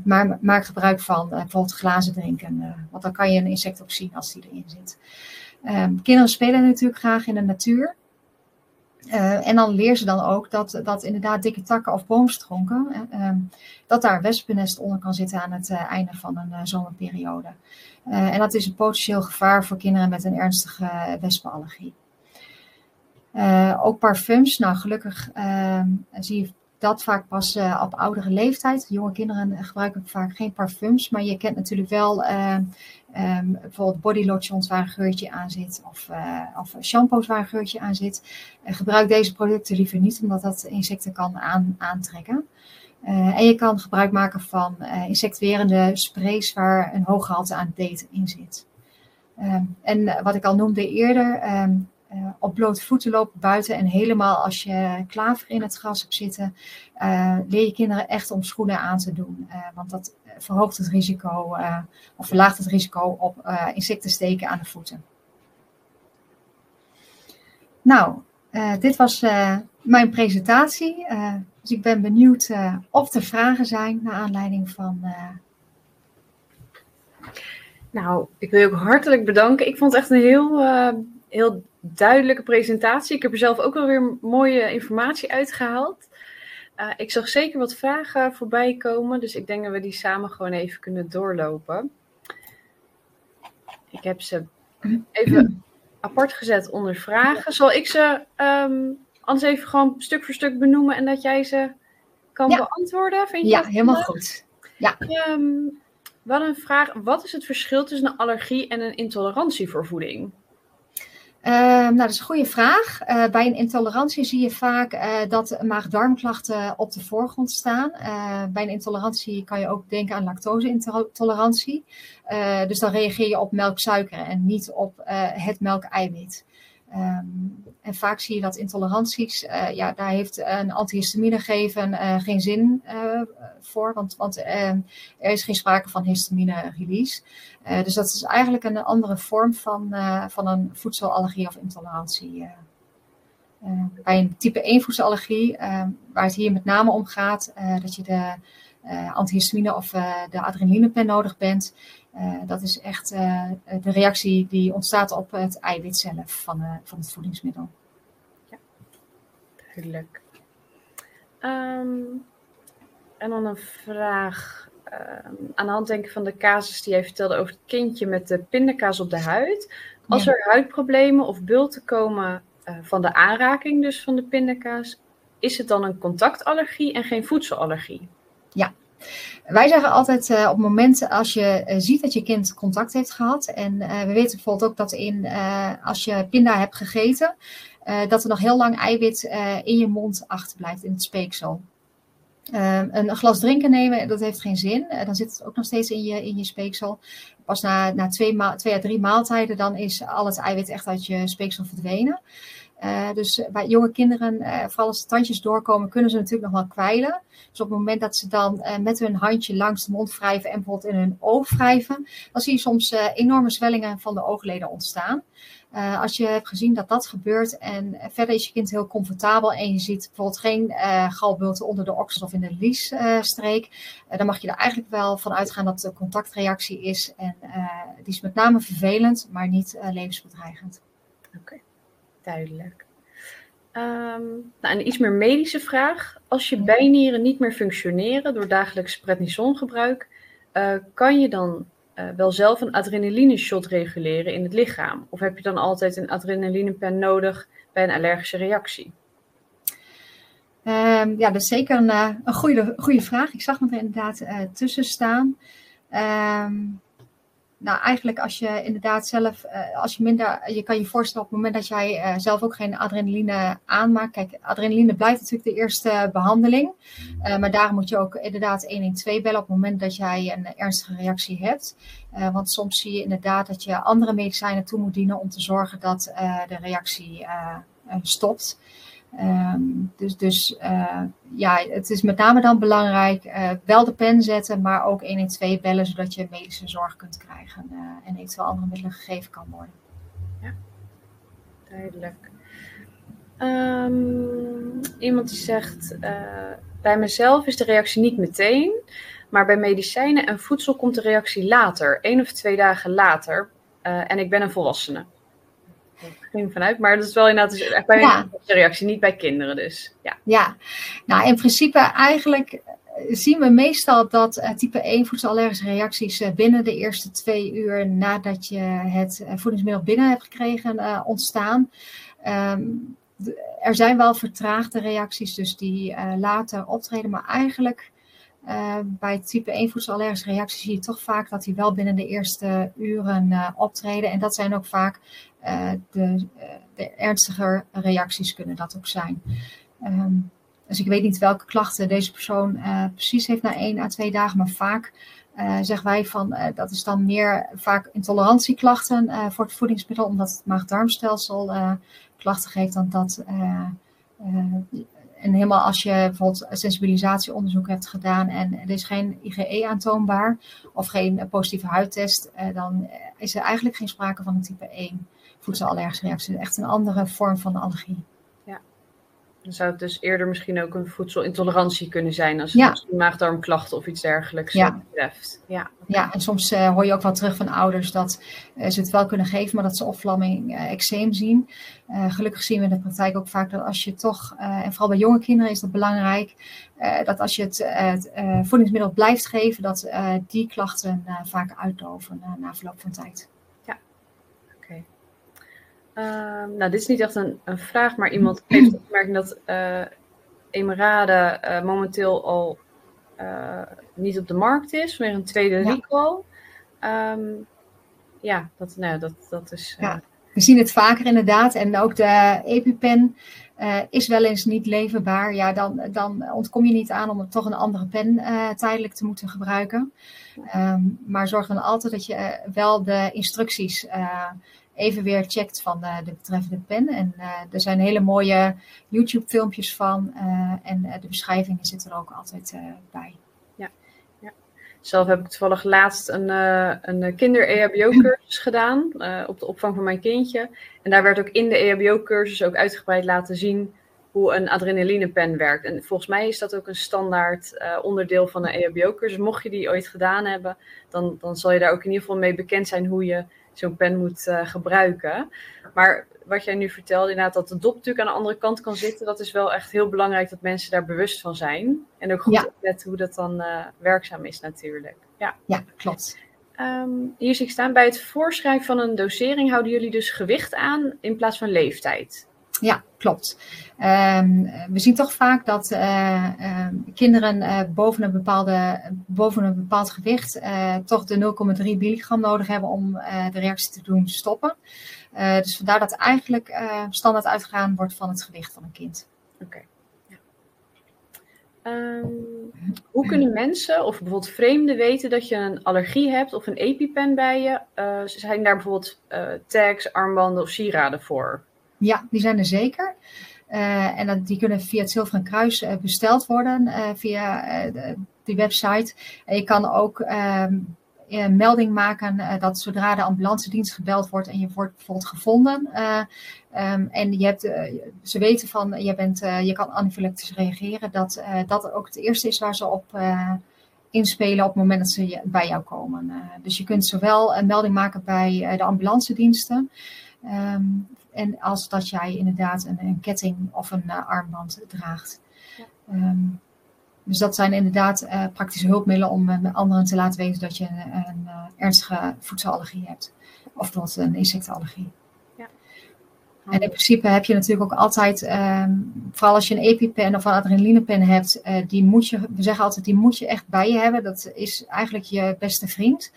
maar maak gebruik van bijvoorbeeld glazen drinken, want dan kan je een insect ook zien als die erin zit. Ehm, kinderen spelen natuurlijk graag in de natuur. Uh, en dan leer ze dan ook dat, dat inderdaad dikke takken of boomstronken, uh, dat daar wespennest onder kan zitten aan het uh, einde van een zomerperiode. en dat is een potentieel gevaar voor kinderen met een ernstige wespenallergie. ook parfums, nou gelukkig ehm, zie je dat vaak pas op oudere leeftijd. Jonge kinderen gebruiken vaak geen parfums, maar je kent natuurlijk wel Um, bijvoorbeeld body lotions waar een geurtje aan zit of, uh, of shampoos waar een geurtje aan zit. Uh, gebruik deze producten liever niet, omdat dat insecten kan aan, aantrekken. Uh, en je kan gebruik maken van insectwerende sprays waar een hoog gehalte aan date in zit. Um, en wat ik al noemde eerder, um, op blote voeten lopen buiten en helemaal als je klaver in het gras hebt zitten, leer je kinderen echt om schoenen aan te doen. want dat verhoogt het risico uh, of verlaagt het risico op uh, insecten steken aan de voeten. Nou, uh, dit was mijn presentatie. dus ik ben benieuwd of er vragen zijn naar aanleiding van. Nou, ik wil je ook hartelijk bedanken. Ik vond het echt een heel, heel duidelijke presentatie. Ik heb er zelf ook wel weer mooie informatie uitgehaald. Uh, ik zag zeker wat vragen voorbij komen, dus ik denk dat we die samen gewoon even kunnen doorlopen. Ik heb ze even apart gezet onder vragen. Zal ik ze um, anders even gewoon stuk voor stuk benoemen en dat jij ze kan beantwoorden? Vind je ja, helemaal goed. Ja. Um, we hadden een vraag. Wat is het verschil tussen een allergie en een intolerantie voor voeding? Uh, nou, dat is een goede vraag. Uh, bij een intolerantie zie je vaak uh, dat maag-darmklachten op de voorgrond staan. Eh, bij een intolerantie kan je ook denken aan lactose-intolerantie. dus dan reageer je op melksuiker en niet op het melkeiwit. Um, en vaak zie je dat intoleranties, uh, ja, daar heeft een antihistamine geven uh, geen zin uh, voor, want, want er is geen sprake van histamine release. dus dat is eigenlijk een andere vorm van, van een voedselallergie of intolerantie. bij een type 1 voedselallergie, waar het hier met name om gaat, dat je de antihistamine of de adrenalinepen nodig bent, dat is echt uh, de reactie die ontstaat op het eiwit zelf van, uh, van het voedingsmiddel. Ja, duidelijk. Um, en dan een vraag um, aan de hand denken van de casus die jij vertelde over het kindje met de pindakaas op de huid. Als ja. er huidproblemen of bulten komen van de aanraking dus van de pindakaas, is het dan een contactallergie en geen voedselallergie? Ja, wij zeggen altijd uh, op momenten als je uh, ziet dat je kind contact heeft gehad. En uh, we weten bijvoorbeeld ook dat in, als je pinda hebt gegeten, dat er nog heel lang eiwit in je mond achterblijft, in het speeksel. een glas drinken nemen, dat heeft geen zin. dan zit het ook nog steeds in je, in je speeksel. Pas na, na twee, twee à drie maaltijden, dan is al het eiwit echt uit je speeksel verdwenen. Uh, dus bij jonge kinderen, uh, vooral als de tandjes doorkomen, kunnen ze natuurlijk nog wel kwijlen. Dus op het moment dat ze dan met hun handje langs de mond wrijven en bijvoorbeeld in hun oog wrijven, dan zie je soms enorme zwellingen van de oogleden ontstaan. als je hebt gezien dat dat gebeurt en verder is je kind heel comfortabel en je ziet bijvoorbeeld geen galbulten onder de oksel of in de liesstreek, dan mag je er eigenlijk wel van uitgaan dat een contactreactie is. En die is met name vervelend, maar niet levensbedreigend. Oké. Duidelijk. Um, nou, een iets meer medische vraag. Als je bijnieren niet meer functioneren door dagelijks prednisongebruik, uh, kan je dan uh, wel zelf een adrenaline shot reguleren in het lichaam? Of heb je dan altijd een adrenalinepen nodig bij een allergische reactie? Um, ja, dat is zeker een, uh, een goede, goede vraag. Ik zag me er inderdaad tussen staan. Um, nou, eigenlijk als je inderdaad zelf, uh, als je minder, je kan je voorstellen op het moment dat jij uh, zelf ook geen adrenaline aanmaakt. Kijk, adrenaline blijft natuurlijk de eerste behandeling. Uh, maar daarom moet je ook inderdaad 112 bellen op het moment dat jij een ernstige reactie hebt. want soms zie je inderdaad dat je andere medicijnen toe moet dienen om te zorgen dat de reactie stopt. Um, dus dus uh, ja, het is met name dan belangrijk uh, wel de pen zetten, maar ook 112 bellen, zodat je medische zorg kunt krijgen uh, en eventueel andere middelen gegeven kan worden. Ja, duidelijk. Um, iemand die zegt, bij mezelf is de reactie niet meteen, maar bij medicijnen en voedsel komt de reactie later, één of twee dagen later. En ik ben een volwassene. Ik ging vanuit, maar dat is wel inderdaad dus echt bij ja. een reactie, niet bij kinderen dus. Ja. ja, nou in principe eigenlijk zien we meestal dat uh, type 1 voedselallergische reacties uh, binnen de eerste twee uur nadat je het voedingsmiddel binnen hebt gekregen ontstaan. Um, er zijn wel vertraagde reacties, dus die later optreden, maar eigenlijk bij type 1 voedselallergische reacties zie je toch vaak dat die wel binnen de eerste uren optreden. En dat zijn ook vaak de, de ernstiger reacties kunnen dat ook zijn. Um, dus ik weet niet welke klachten deze persoon uh, precies heeft na één à twee dagen, maar vaak uh, zeggen wij van uh, dat is dan meer vaak intolerantieklachten voor het voedingsmiddel, omdat het maag-darmstelsel klachten geeft dan dat. En helemaal als je bijvoorbeeld sensibilisatieonderzoek hebt gedaan en er is geen IgE aantoonbaar of geen positieve huidtest, dan is er eigenlijk geen sprake van een type 1 voedselallergische reactie. Echt een andere vorm van allergie. Dan zou het dus eerder misschien ook een voedselintolerantie kunnen zijn als het ja. maagdarmklachten of iets dergelijks ja. betreft. Ja, ja en soms uh, hoor je ook wel terug van ouders dat uh, ze het wel kunnen geven, maar dat ze opvlamming, uh, eczeem zien. gelukkig zien we in de praktijk ook vaak dat als je toch, en vooral bij jonge kinderen is dat belangrijk, dat als je het, het voedingsmiddel blijft geven, dat die klachten vaak uitdoven na verloop van tijd. Ehm, nou, dit is niet echt een, een vraag, maar iemand heeft de opmerking dat uh, uh, momenteel al uh, niet op de markt is, weer een tweede ja. recall. Um, ja, dat, nou, dat, dat is. Ja, we zien het vaker inderdaad. En ook de EpiPen is wel eens niet leverbaar. Ja, dan, dan ontkom je niet aan om toch een andere pen tijdelijk te moeten gebruiken. Um, maar zorg dan altijd dat je wel de instructies even weer checkt van de, de betreffende pen. En uh, er zijn hele mooie YouTube-filmpjes van. Uh, en de beschrijvingen zitten er ook altijd bij. Ja. ja. Zelf heb ik toevallig laatst een, een kinder-EHBO-cursus [LAUGHS] gedaan op de opvang van mijn kindje. En daar werd ook in de EHBO-cursus ook uitgebreid laten zien hoe een adrenalinepen werkt. En volgens mij is dat ook een standaard onderdeel van een EHBO-cursus. Mocht je die ooit gedaan hebben, dan, dan zal je daar ook in ieder geval mee bekend zijn hoe je zo'n pen moet uh, gebruiken. Maar wat jij nu vertelde, inderdaad, dat de dop natuurlijk aan de andere kant kan zitten, dat is wel echt heel belangrijk dat mensen daar bewust van zijn. En ook goed ja. opletten hoe dat dan uh, werkzaam is natuurlijk. Ja, ja klopt. Um, hier zie ik staan, bij het voorschrijven van een dosering houden jullie dus gewicht aan in plaats van leeftijd. Ja, klopt. Um, we zien toch vaak dat uh, uh, kinderen uh, boven, een bepaalde, boven een bepaald gewicht toch de 0,3 milligram nodig hebben om de reactie te doen stoppen. dus vandaar dat eigenlijk standaard uitgegaan wordt van het gewicht van een kind. Oké. Um, hoe kunnen mensen of bijvoorbeeld vreemden weten dat je een allergie hebt of een EpiPen bij je? zijn daar bijvoorbeeld tags, armbanden of sieraden voor? Ja, die zijn er zeker. Uh, en dat, die kunnen via het Zilveren Kruis uh, besteld worden uh, via die website. En je kan ook ehm, een melding maken dat zodra de ambulance dienst gebeld wordt en je wordt bijvoorbeeld gevonden. Um, en je hebt, ze weten van je, bent, je kan anafylactisch reageren. Dat dat ook het eerste is waar ze op inspelen op het moment dat ze bij jou komen. dus je kunt zowel een melding maken bij de ambulance diensten. Um, en als dat jij inderdaad een, een ketting of een uh, armband draagt. Ja. Um, dus dat zijn inderdaad uh, praktische hulpmiddelen om uh, anderen te laten weten dat je een, een ernstige voedselallergie hebt. Of bijvoorbeeld een insectenallergie. En in principe heb je natuurlijk ook altijd, um, vooral als je een EpiPen of een adrenalinepen hebt, uh, die moet je, we zeggen altijd, die moet je echt bij je hebben. Dat is eigenlijk je beste vriend.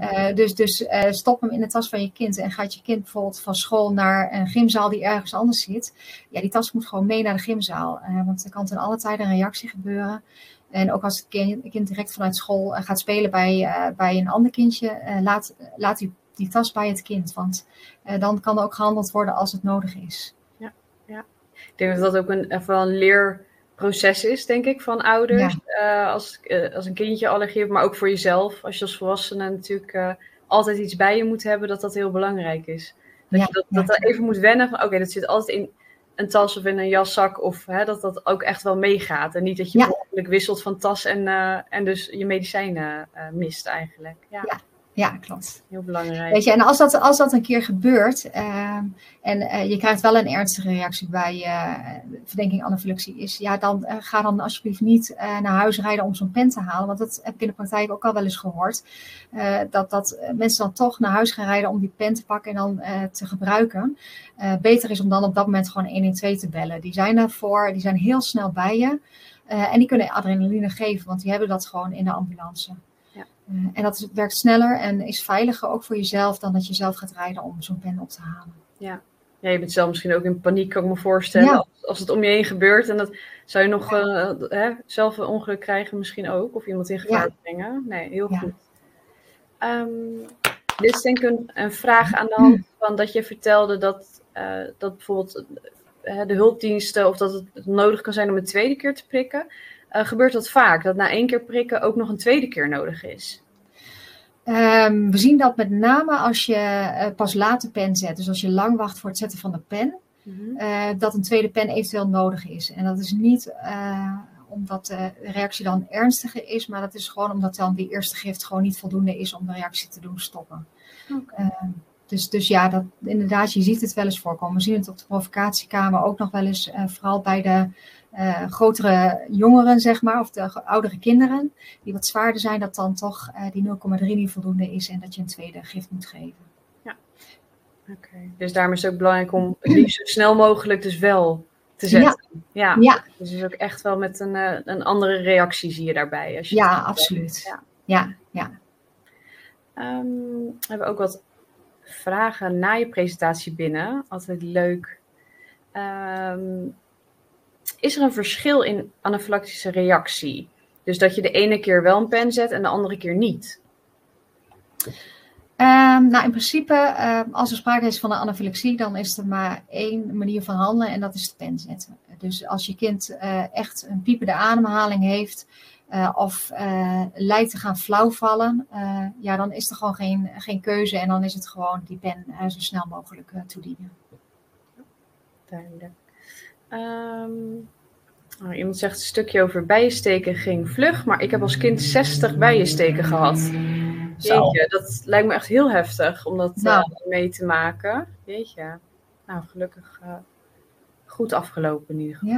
Uh, dus dus uh, stop hem in de tas van je kind en gaat je kind bijvoorbeeld van school naar een gymzaal die ergens anders zit. Ja, die tas moet gewoon mee naar de gymzaal. want er kan ten alle tijden een reactie gebeuren. En ook als het kind, kind direct vanuit school gaat spelen bij, bij een ander kindje, laat, laat die die tas bij het kind. Want uh, dan kan er ook gehandeld worden als het nodig is. Ja, ja. ik denk dat dat ook een, een leerproces is, denk ik, van ouders. Ja. Uh, als, uh, als een kindje allergie heeft, maar ook voor jezelf. Als je als volwassene natuurlijk altijd iets bij je moet hebben, dat dat heel belangrijk is. Dat ja, je dat, dat even moet wennen van, oké, okay, dat zit altijd in een tas of in een jaszak. Of hè, dat dat ook echt wel meegaat. En niet dat je ja. wisselt van tas en, en dus je medicijnen mist eigenlijk. ja. Ja klopt. Heel belangrijk. Weet je, en als dat, als dat een keer gebeurt uh, en uh, je krijgt wel een ernstige reactie bij uh, verdenking anafylaxie is, ja, dan uh, ga dan alsjeblieft niet naar huis rijden om zo'n pen te halen. Want dat heb ik in de praktijk ook al wel eens gehoord. dat, dat mensen dan toch naar huis gaan rijden om die pen te pakken en dan te gebruiken. beter is om dan op dat moment gewoon 112 te bellen. Die zijn ervoor, die zijn heel snel bij je. en die kunnen adrenaline geven, want die hebben dat gewoon in de ambulance. Eh, en dat is, werkt sneller en is veiliger ook voor jezelf dan dat je zelf gaat rijden om zo'n pen op te halen. Ja. ja, je bent zelf misschien ook in paniek, kan ik me voorstellen. Als, als, het om je heen gebeurt en dat zou je nog uh, hè, zelf een ongeluk krijgen, misschien ook, of iemand in gevaar brengen. Nee, heel goed. Um, dit is denk ik een, een, vraag aan de hand van dat je vertelde dat, uh, dat bijvoorbeeld de hulpdiensten of dat het nodig kan zijn om een tweede keer te prikken. Uh, gebeurt dat vaak, dat na één keer prikken ook nog een tweede keer nodig is? Um, we zien dat met name als je uh, pas later pen zet, dus als je lang wacht voor het zetten van de pen, mm -hmm. uh, dat een tweede pen eventueel nodig is. En dat is niet omdat de reactie dan ernstiger is, maar dat is gewoon omdat dan die eerste gift gewoon niet voldoende is om de reactie te doen stoppen. Okay. Ehm, dus, dus ja, dat, inderdaad, je ziet het wel eens voorkomen. We zien het op de provocatiekamer ook nog wel eens, vooral bij de uh, grotere jongeren, zeg maar, of de oudere kinderen, die wat zwaarder zijn, dat dan toch uh, die 0,3 niet voldoende is en dat je een tweede gift moet geven. Ja, oké. Dus daarom is het ook belangrijk om het liefst zo snel mogelijk dus wel te zetten. Ja. ja. ja. Dus is ook echt wel met een, uh, een andere reactie zie je daarbij. Als je ja, absoluut. Ja, ja. ja. Um, we hebben ook wat vragen na je presentatie binnen. Altijd leuk. Um, is er een verschil in anafylactische reactie? Dus dat je de ene keer wel een pen zet en de andere keer niet? Um, nou, in principe, uh, als er sprake is van een anafylaxie, dan is er maar één manier van handelen en dat is de pen zetten. Dus als je kind uh, echt een piepende ademhaling heeft uh, of lijkt te gaan flauwvallen, ja, dan is er gewoon geen, geen keuze en dan is het gewoon die pen zo snel mogelijk toedienen. Duidelijk. Um, nou, iemand zegt een stukje over bijensteken ging vlug, maar ik heb als kind 60 bijensteken gehad. Jeetje, dat lijkt me echt heel heftig om dat nou. uh, mee te maken. Jeetje. Nou, gelukkig uh, goed afgelopen in ieder geval.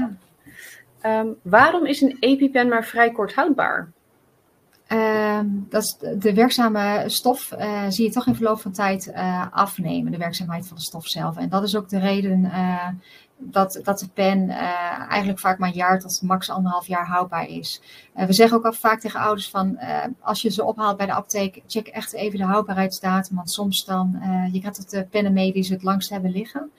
Ja. Um, waarom is een EpiPen maar vrij kort houdbaar? Uh, dat is de werkzame stof uh, zie je toch in verloop van tijd uh, afnemen, de werkzaamheid van de stof zelf. En dat is ook de reden dat, dat de pen uh, eigenlijk vaak maar een jaar tot max anderhalf jaar houdbaar is. Uh, we zeggen ook al vaak tegen ouders van uh, als je ze ophaalt bij de apotheek, check echt even de houdbaarheidsdatum. Want soms dan, je krijgt het de pennen mee die ze het langst hebben liggen.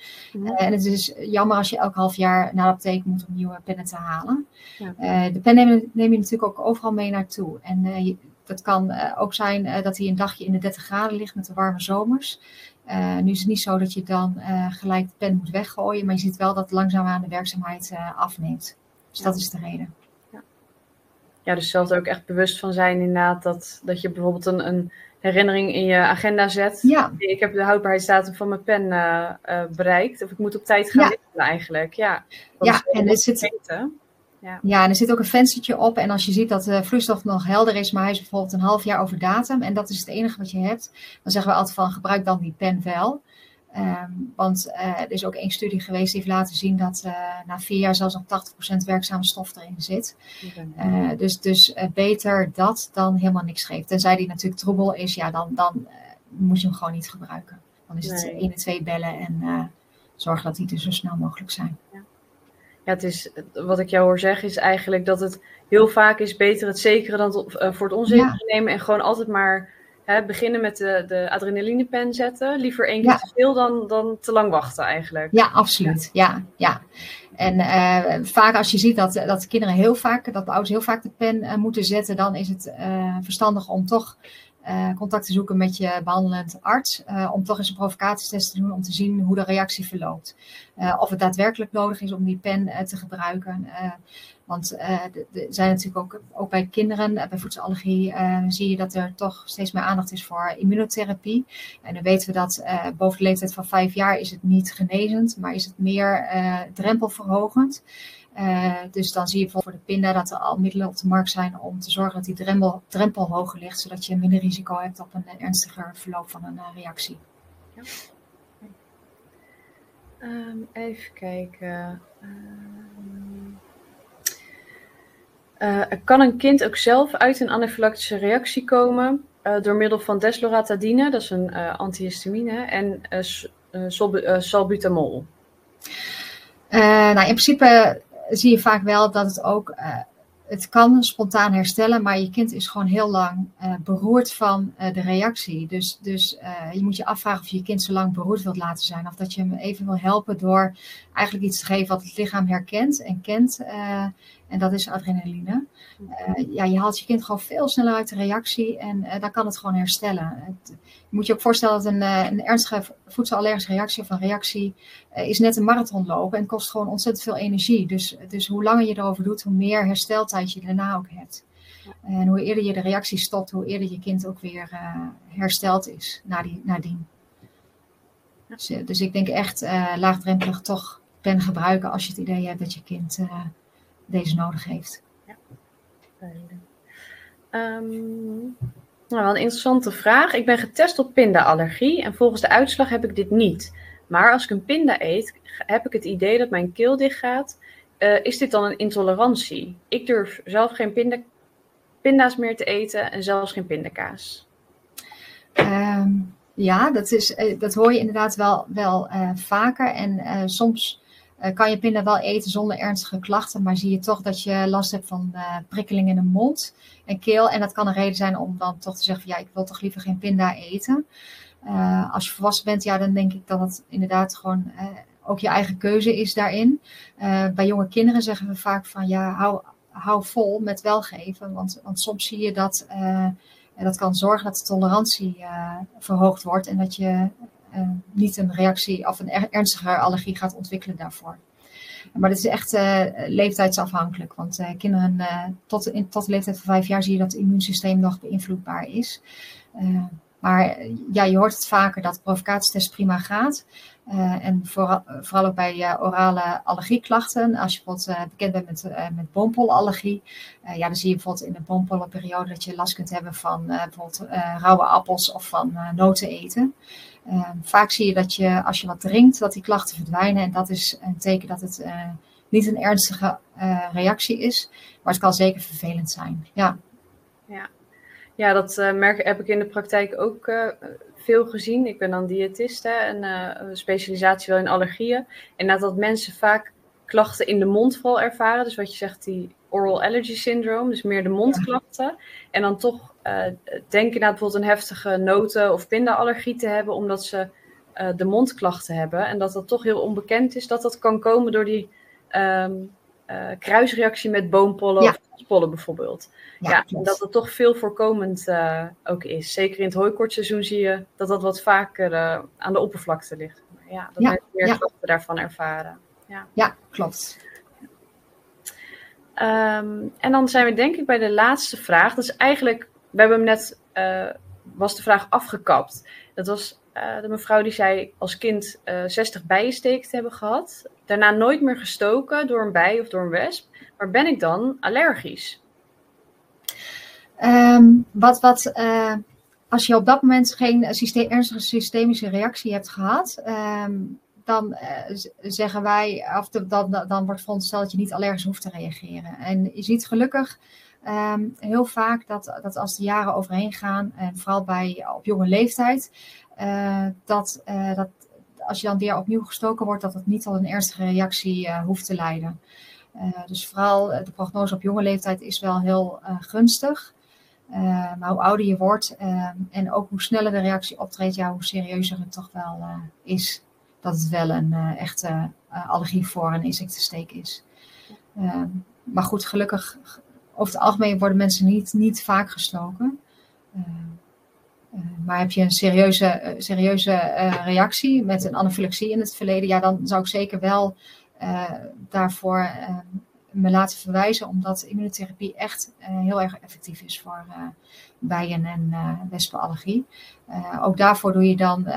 En het is jammer als je elk half jaar naar de apotheek moet om nieuwe pennen te halen. Ja. de pen neem, neem, je natuurlijk ook overal mee naartoe. En je, dat kan ook zijn dat hij een dagje in de 30 graden ligt met de warme zomers. Uh, nu is het niet zo dat je dan uh, gelijk de pen moet weggooien, maar je ziet wel dat langzaamaan de werkzaamheid uh, afneemt. Dus ja. dat is de reden. Ja. ja, dus zelf er ook echt bewust van zijn inderdaad dat, dat je bijvoorbeeld een, een herinnering in je agenda zet. Ja. Ik heb de houdbaarheidsdatum van mijn pen bereikt, of ik moet op tijd gaan ja. eigenlijk. Ja, ja en er zit, ja. ja, en er zit ook een venstertje op. En als je ziet dat de vloeistof nog helder is, maar hij is bijvoorbeeld een half jaar over datum. En dat is het enige wat je hebt. Dan zeggen we altijd van gebruik dan die pen wel. Um, want uh, er is ook één studie geweest die heeft laten zien dat uh, na vier jaar zelfs nog 80% werkzame stof erin zit. Uh, dus dus beter dat dan helemaal niks geeft. Tenzij die natuurlijk troebel is, ja, dan, dan moet je hem gewoon niet gebruiken. Dan is het nee. 1 en 2 bellen en zorg dat die er zo snel mogelijk zijn. Ja het is, wat ik jou hoor zeggen, is eigenlijk dat het heel vaak is beter het zekere dan het, uh, voor het onzekere ja. nemen. En gewoon altijd maar hè, beginnen met de, de adrenalinepen zetten. Liever één keer ja. te veel dan, dan te lang wachten eigenlijk. Ja, absoluut. Ja, ja. En uh, vaak als je ziet dat, dat kinderen heel vaak, dat de ouders heel vaak de pen uh, moeten zetten, dan is het verstandig om toch uh, contact te zoeken met je behandelend arts. Uh, om toch eens een provocatietest te doen om te zien hoe de reactie verloopt. Uh, of het daadwerkelijk nodig is om die pen te gebruiken. Want er zijn natuurlijk ook, ook bij kinderen, bij voedselallergie, zie je dat er toch steeds meer aandacht is voor immunotherapie. En dan weten we dat boven de leeftijd van vijf jaar is het niet genezend, maar is het meer drempelverhogend. Uh, dus dan zie je voor de pinda dat er al middelen op de markt zijn om te zorgen dat die drempel, drempel hoger ligt, zodat je minder risico hebt op een ernstiger verloop van een uh, reactie. Ja. Um, even kijken. Uh, kan een kind ook zelf uit een anafylactische reactie komen door middel van desloratadine, dat is een antihistamine, en salbutamol? nou, in principe zie je vaak wel dat het ook, uh, het kan spontaan herstellen, maar je kind is gewoon heel lang uh, beroerd van uh, de reactie. Dus, dus je moet je afvragen of je kind zo lang beroerd wilt laten zijn. Of dat je hem even wil helpen door eigenlijk iets te geven wat het lichaam herkent en kent. En dat is adrenaline. Ja, je haalt je kind gewoon veel sneller uit de reactie en dan kan het gewoon herstellen. Het, je moet je ook voorstellen dat een, een ernstige voedselallergische reactie of een reactie is net een marathon lopen en kost gewoon ontzettend veel energie. Dus, dus hoe langer je erover doet, hoe meer hersteltijd je daarna ook hebt. En hoe eerder je de reactie stopt, hoe eerder je kind ook weer hersteld is nadien. nadien. Dus, dus ik denk echt laagdrempelig toch pen gebruiken als je het idee hebt dat je kind deze nodig heeft. Ja, um, nou, een interessante vraag. Ik ben getest op pindaallergie en volgens de uitslag heb ik dit niet. Maar als ik een pinda eet, heb ik het idee dat mijn keel dicht gaat. Uh, is dit dan een intolerantie? Ik durf zelf geen pinda, pinda's meer te eten en zelfs geen pindakaas. Um, ja, dat, is, eh, dat hoor je inderdaad wel, wel uh, vaker. En soms kan je pinda wel eten zonder ernstige klachten, maar zie je toch dat je last hebt van prikkeling in de mond en keel. En dat kan een reden zijn om dan toch te zeggen van ja, ik wil toch liever geen pinda eten. Als je volwassen bent, ja, dan denk ik dat het inderdaad gewoon ook je eigen keuze is daarin. bij jonge kinderen zeggen we vaak van ja, hou, hou vol met welgeven, want, want soms zie je dat... dat kan zorgen dat de tolerantie verhoogd wordt en dat je uh, niet een reactie of een ernstige allergie gaat ontwikkelen daarvoor. Maar dat is echt uh, leeftijdsafhankelijk. Want uh, kinderen tot, tot de leeftijd van vijf jaar zie je dat het immuunsysteem nog beïnvloedbaar is. maar ja, je hoort het vaker dat provocatietest prima gaat. En vooral, vooral ook bij orale allergieklachten. Als je bijvoorbeeld bekend bent met, met boompollenallergie. ja, dan zie je bijvoorbeeld in de boompollenperiode dat je last kunt hebben van bijvoorbeeld rauwe appels of van noten eten. Vaak zie je dat je, als je wat drinkt, dat die klachten verdwijnen. En dat is een teken dat het niet een ernstige reactie is. Maar het kan zeker vervelend zijn. Ja, ja. Ja dat merk, heb ik in de praktijk ook veel gezien. Ik ben dan diëtist en een specialisatie wel in allergieën. En dat mensen vaak klachten in de mond vooral ervaren. Dus wat je zegt, die oral allergy syndrome, dus meer de mondklachten. En dan toch uh, denken naar bijvoorbeeld een heftige noten- of pindaallergie te hebben, omdat ze uh, de mondklachten hebben. En dat dat toch heel onbekend is dat dat kan komen door die um, uh, kruisreactie met boompollen ja. of pollen bijvoorbeeld. Ja, ja en dat het toch veel voorkomend ook is. Zeker in het hooikortseizoen zie je dat dat wat vaker aan de oppervlakte ligt. Ja, dat ja, mensen meer klachten daarvan ervaren. Ja, ja klopt. Um, en dan zijn we denk ik bij de laatste vraag. Dat is eigenlijk, we hebben hem net, was de vraag afgekapt. Dat was de mevrouw die zei als kind uh, eh, 60 bijensteken te hebben gehad. Daarna nooit meer gestoken door een bij of door een wesp. Maar ben ik dan allergisch? Um, wat, wat, als je op dat moment geen ernstige systemische reactie hebt gehad, um, dan zeggen wij, of de, dan, dan wordt verondersteld dat je niet allergisch hoeft te reageren. En je ziet gelukkig um, heel vaak dat, dat als de jaren overheen gaan, en vooral bij, op jonge leeftijd, dat, uh, dat als je dan weer opnieuw gestoken wordt, dat het niet tot een ernstige reactie hoeft te leiden. dus vooral de prognose op jonge leeftijd is wel heel gunstig. maar hoe ouder je wordt en ook hoe sneller de reactie optreedt, ja, hoe serieuzer het toch wel is dat het wel een echte allergie voor een insectensteek is. Maar goed, gelukkig, over het algemeen worden mensen niet, niet vaak gestoken. Maar heb je een serieuze, serieuze reactie met een anafylaxie in het verleden, ja, dan zou ik zeker wel daarvoor me laten verwijzen, omdat immunotherapie echt heel erg effectief is voor bijen- en wespenallergie. ook daarvoor doe je dan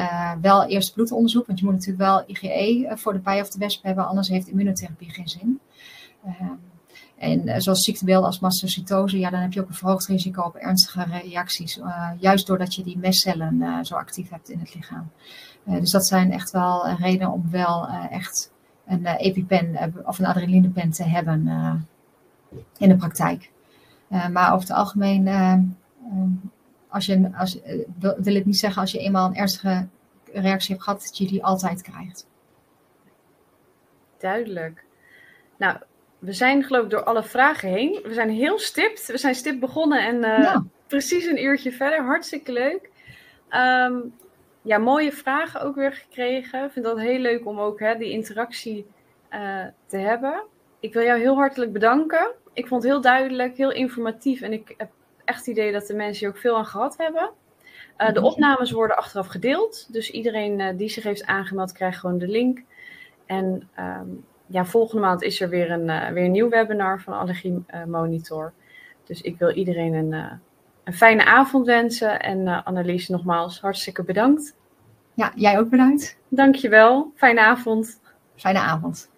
wel eerst bloedonderzoek, want je moet natuurlijk wel IgE voor de bij of de wesp hebben, anders heeft immunotherapie geen zin. En uh, zoals ziektebeelden als mastocytose, ja, dan heb je ook een verhoogd risico op ernstige reacties. Uh, juist doordat je die mestcellen uh, zo actief hebt in het lichaam. dus dat zijn echt wel redenen om wel echt een EpiPen of een adrenalinepen te hebben in de praktijk. maar over het algemeen, als je, als, wil het niet zeggen als je eenmaal een ernstige reactie hebt gehad, dat je die altijd krijgt. Duidelijk. Nou, we zijn geloof ik door alle vragen heen. We zijn heel stipt. We zijn stipt begonnen en uh, precies een uurtje verder. Hartstikke leuk. Um, ja, mooie vragen ook weer gekregen. Ik vind dat heel leuk om ook hè, die interactie uh, te hebben. Ik wil jou heel hartelijk bedanken. Ik vond het heel duidelijk, heel informatief. En ik heb echt het idee dat de mensen hier ook veel aan gehad hebben. Uh, de opnames worden achteraf gedeeld. Dus iedereen die zich heeft aangemeld krijgt gewoon de link. En um, ja, volgende maand is er weer een, uh, weer een nieuw webinar van Allergie uh, Monitor. Dus ik wil iedereen een, uh, een fijne avond wensen. En Annelies, nogmaals hartstikke bedankt. Ja, jij ook bedankt. Dankjewel. Fijne avond. Fijne avond.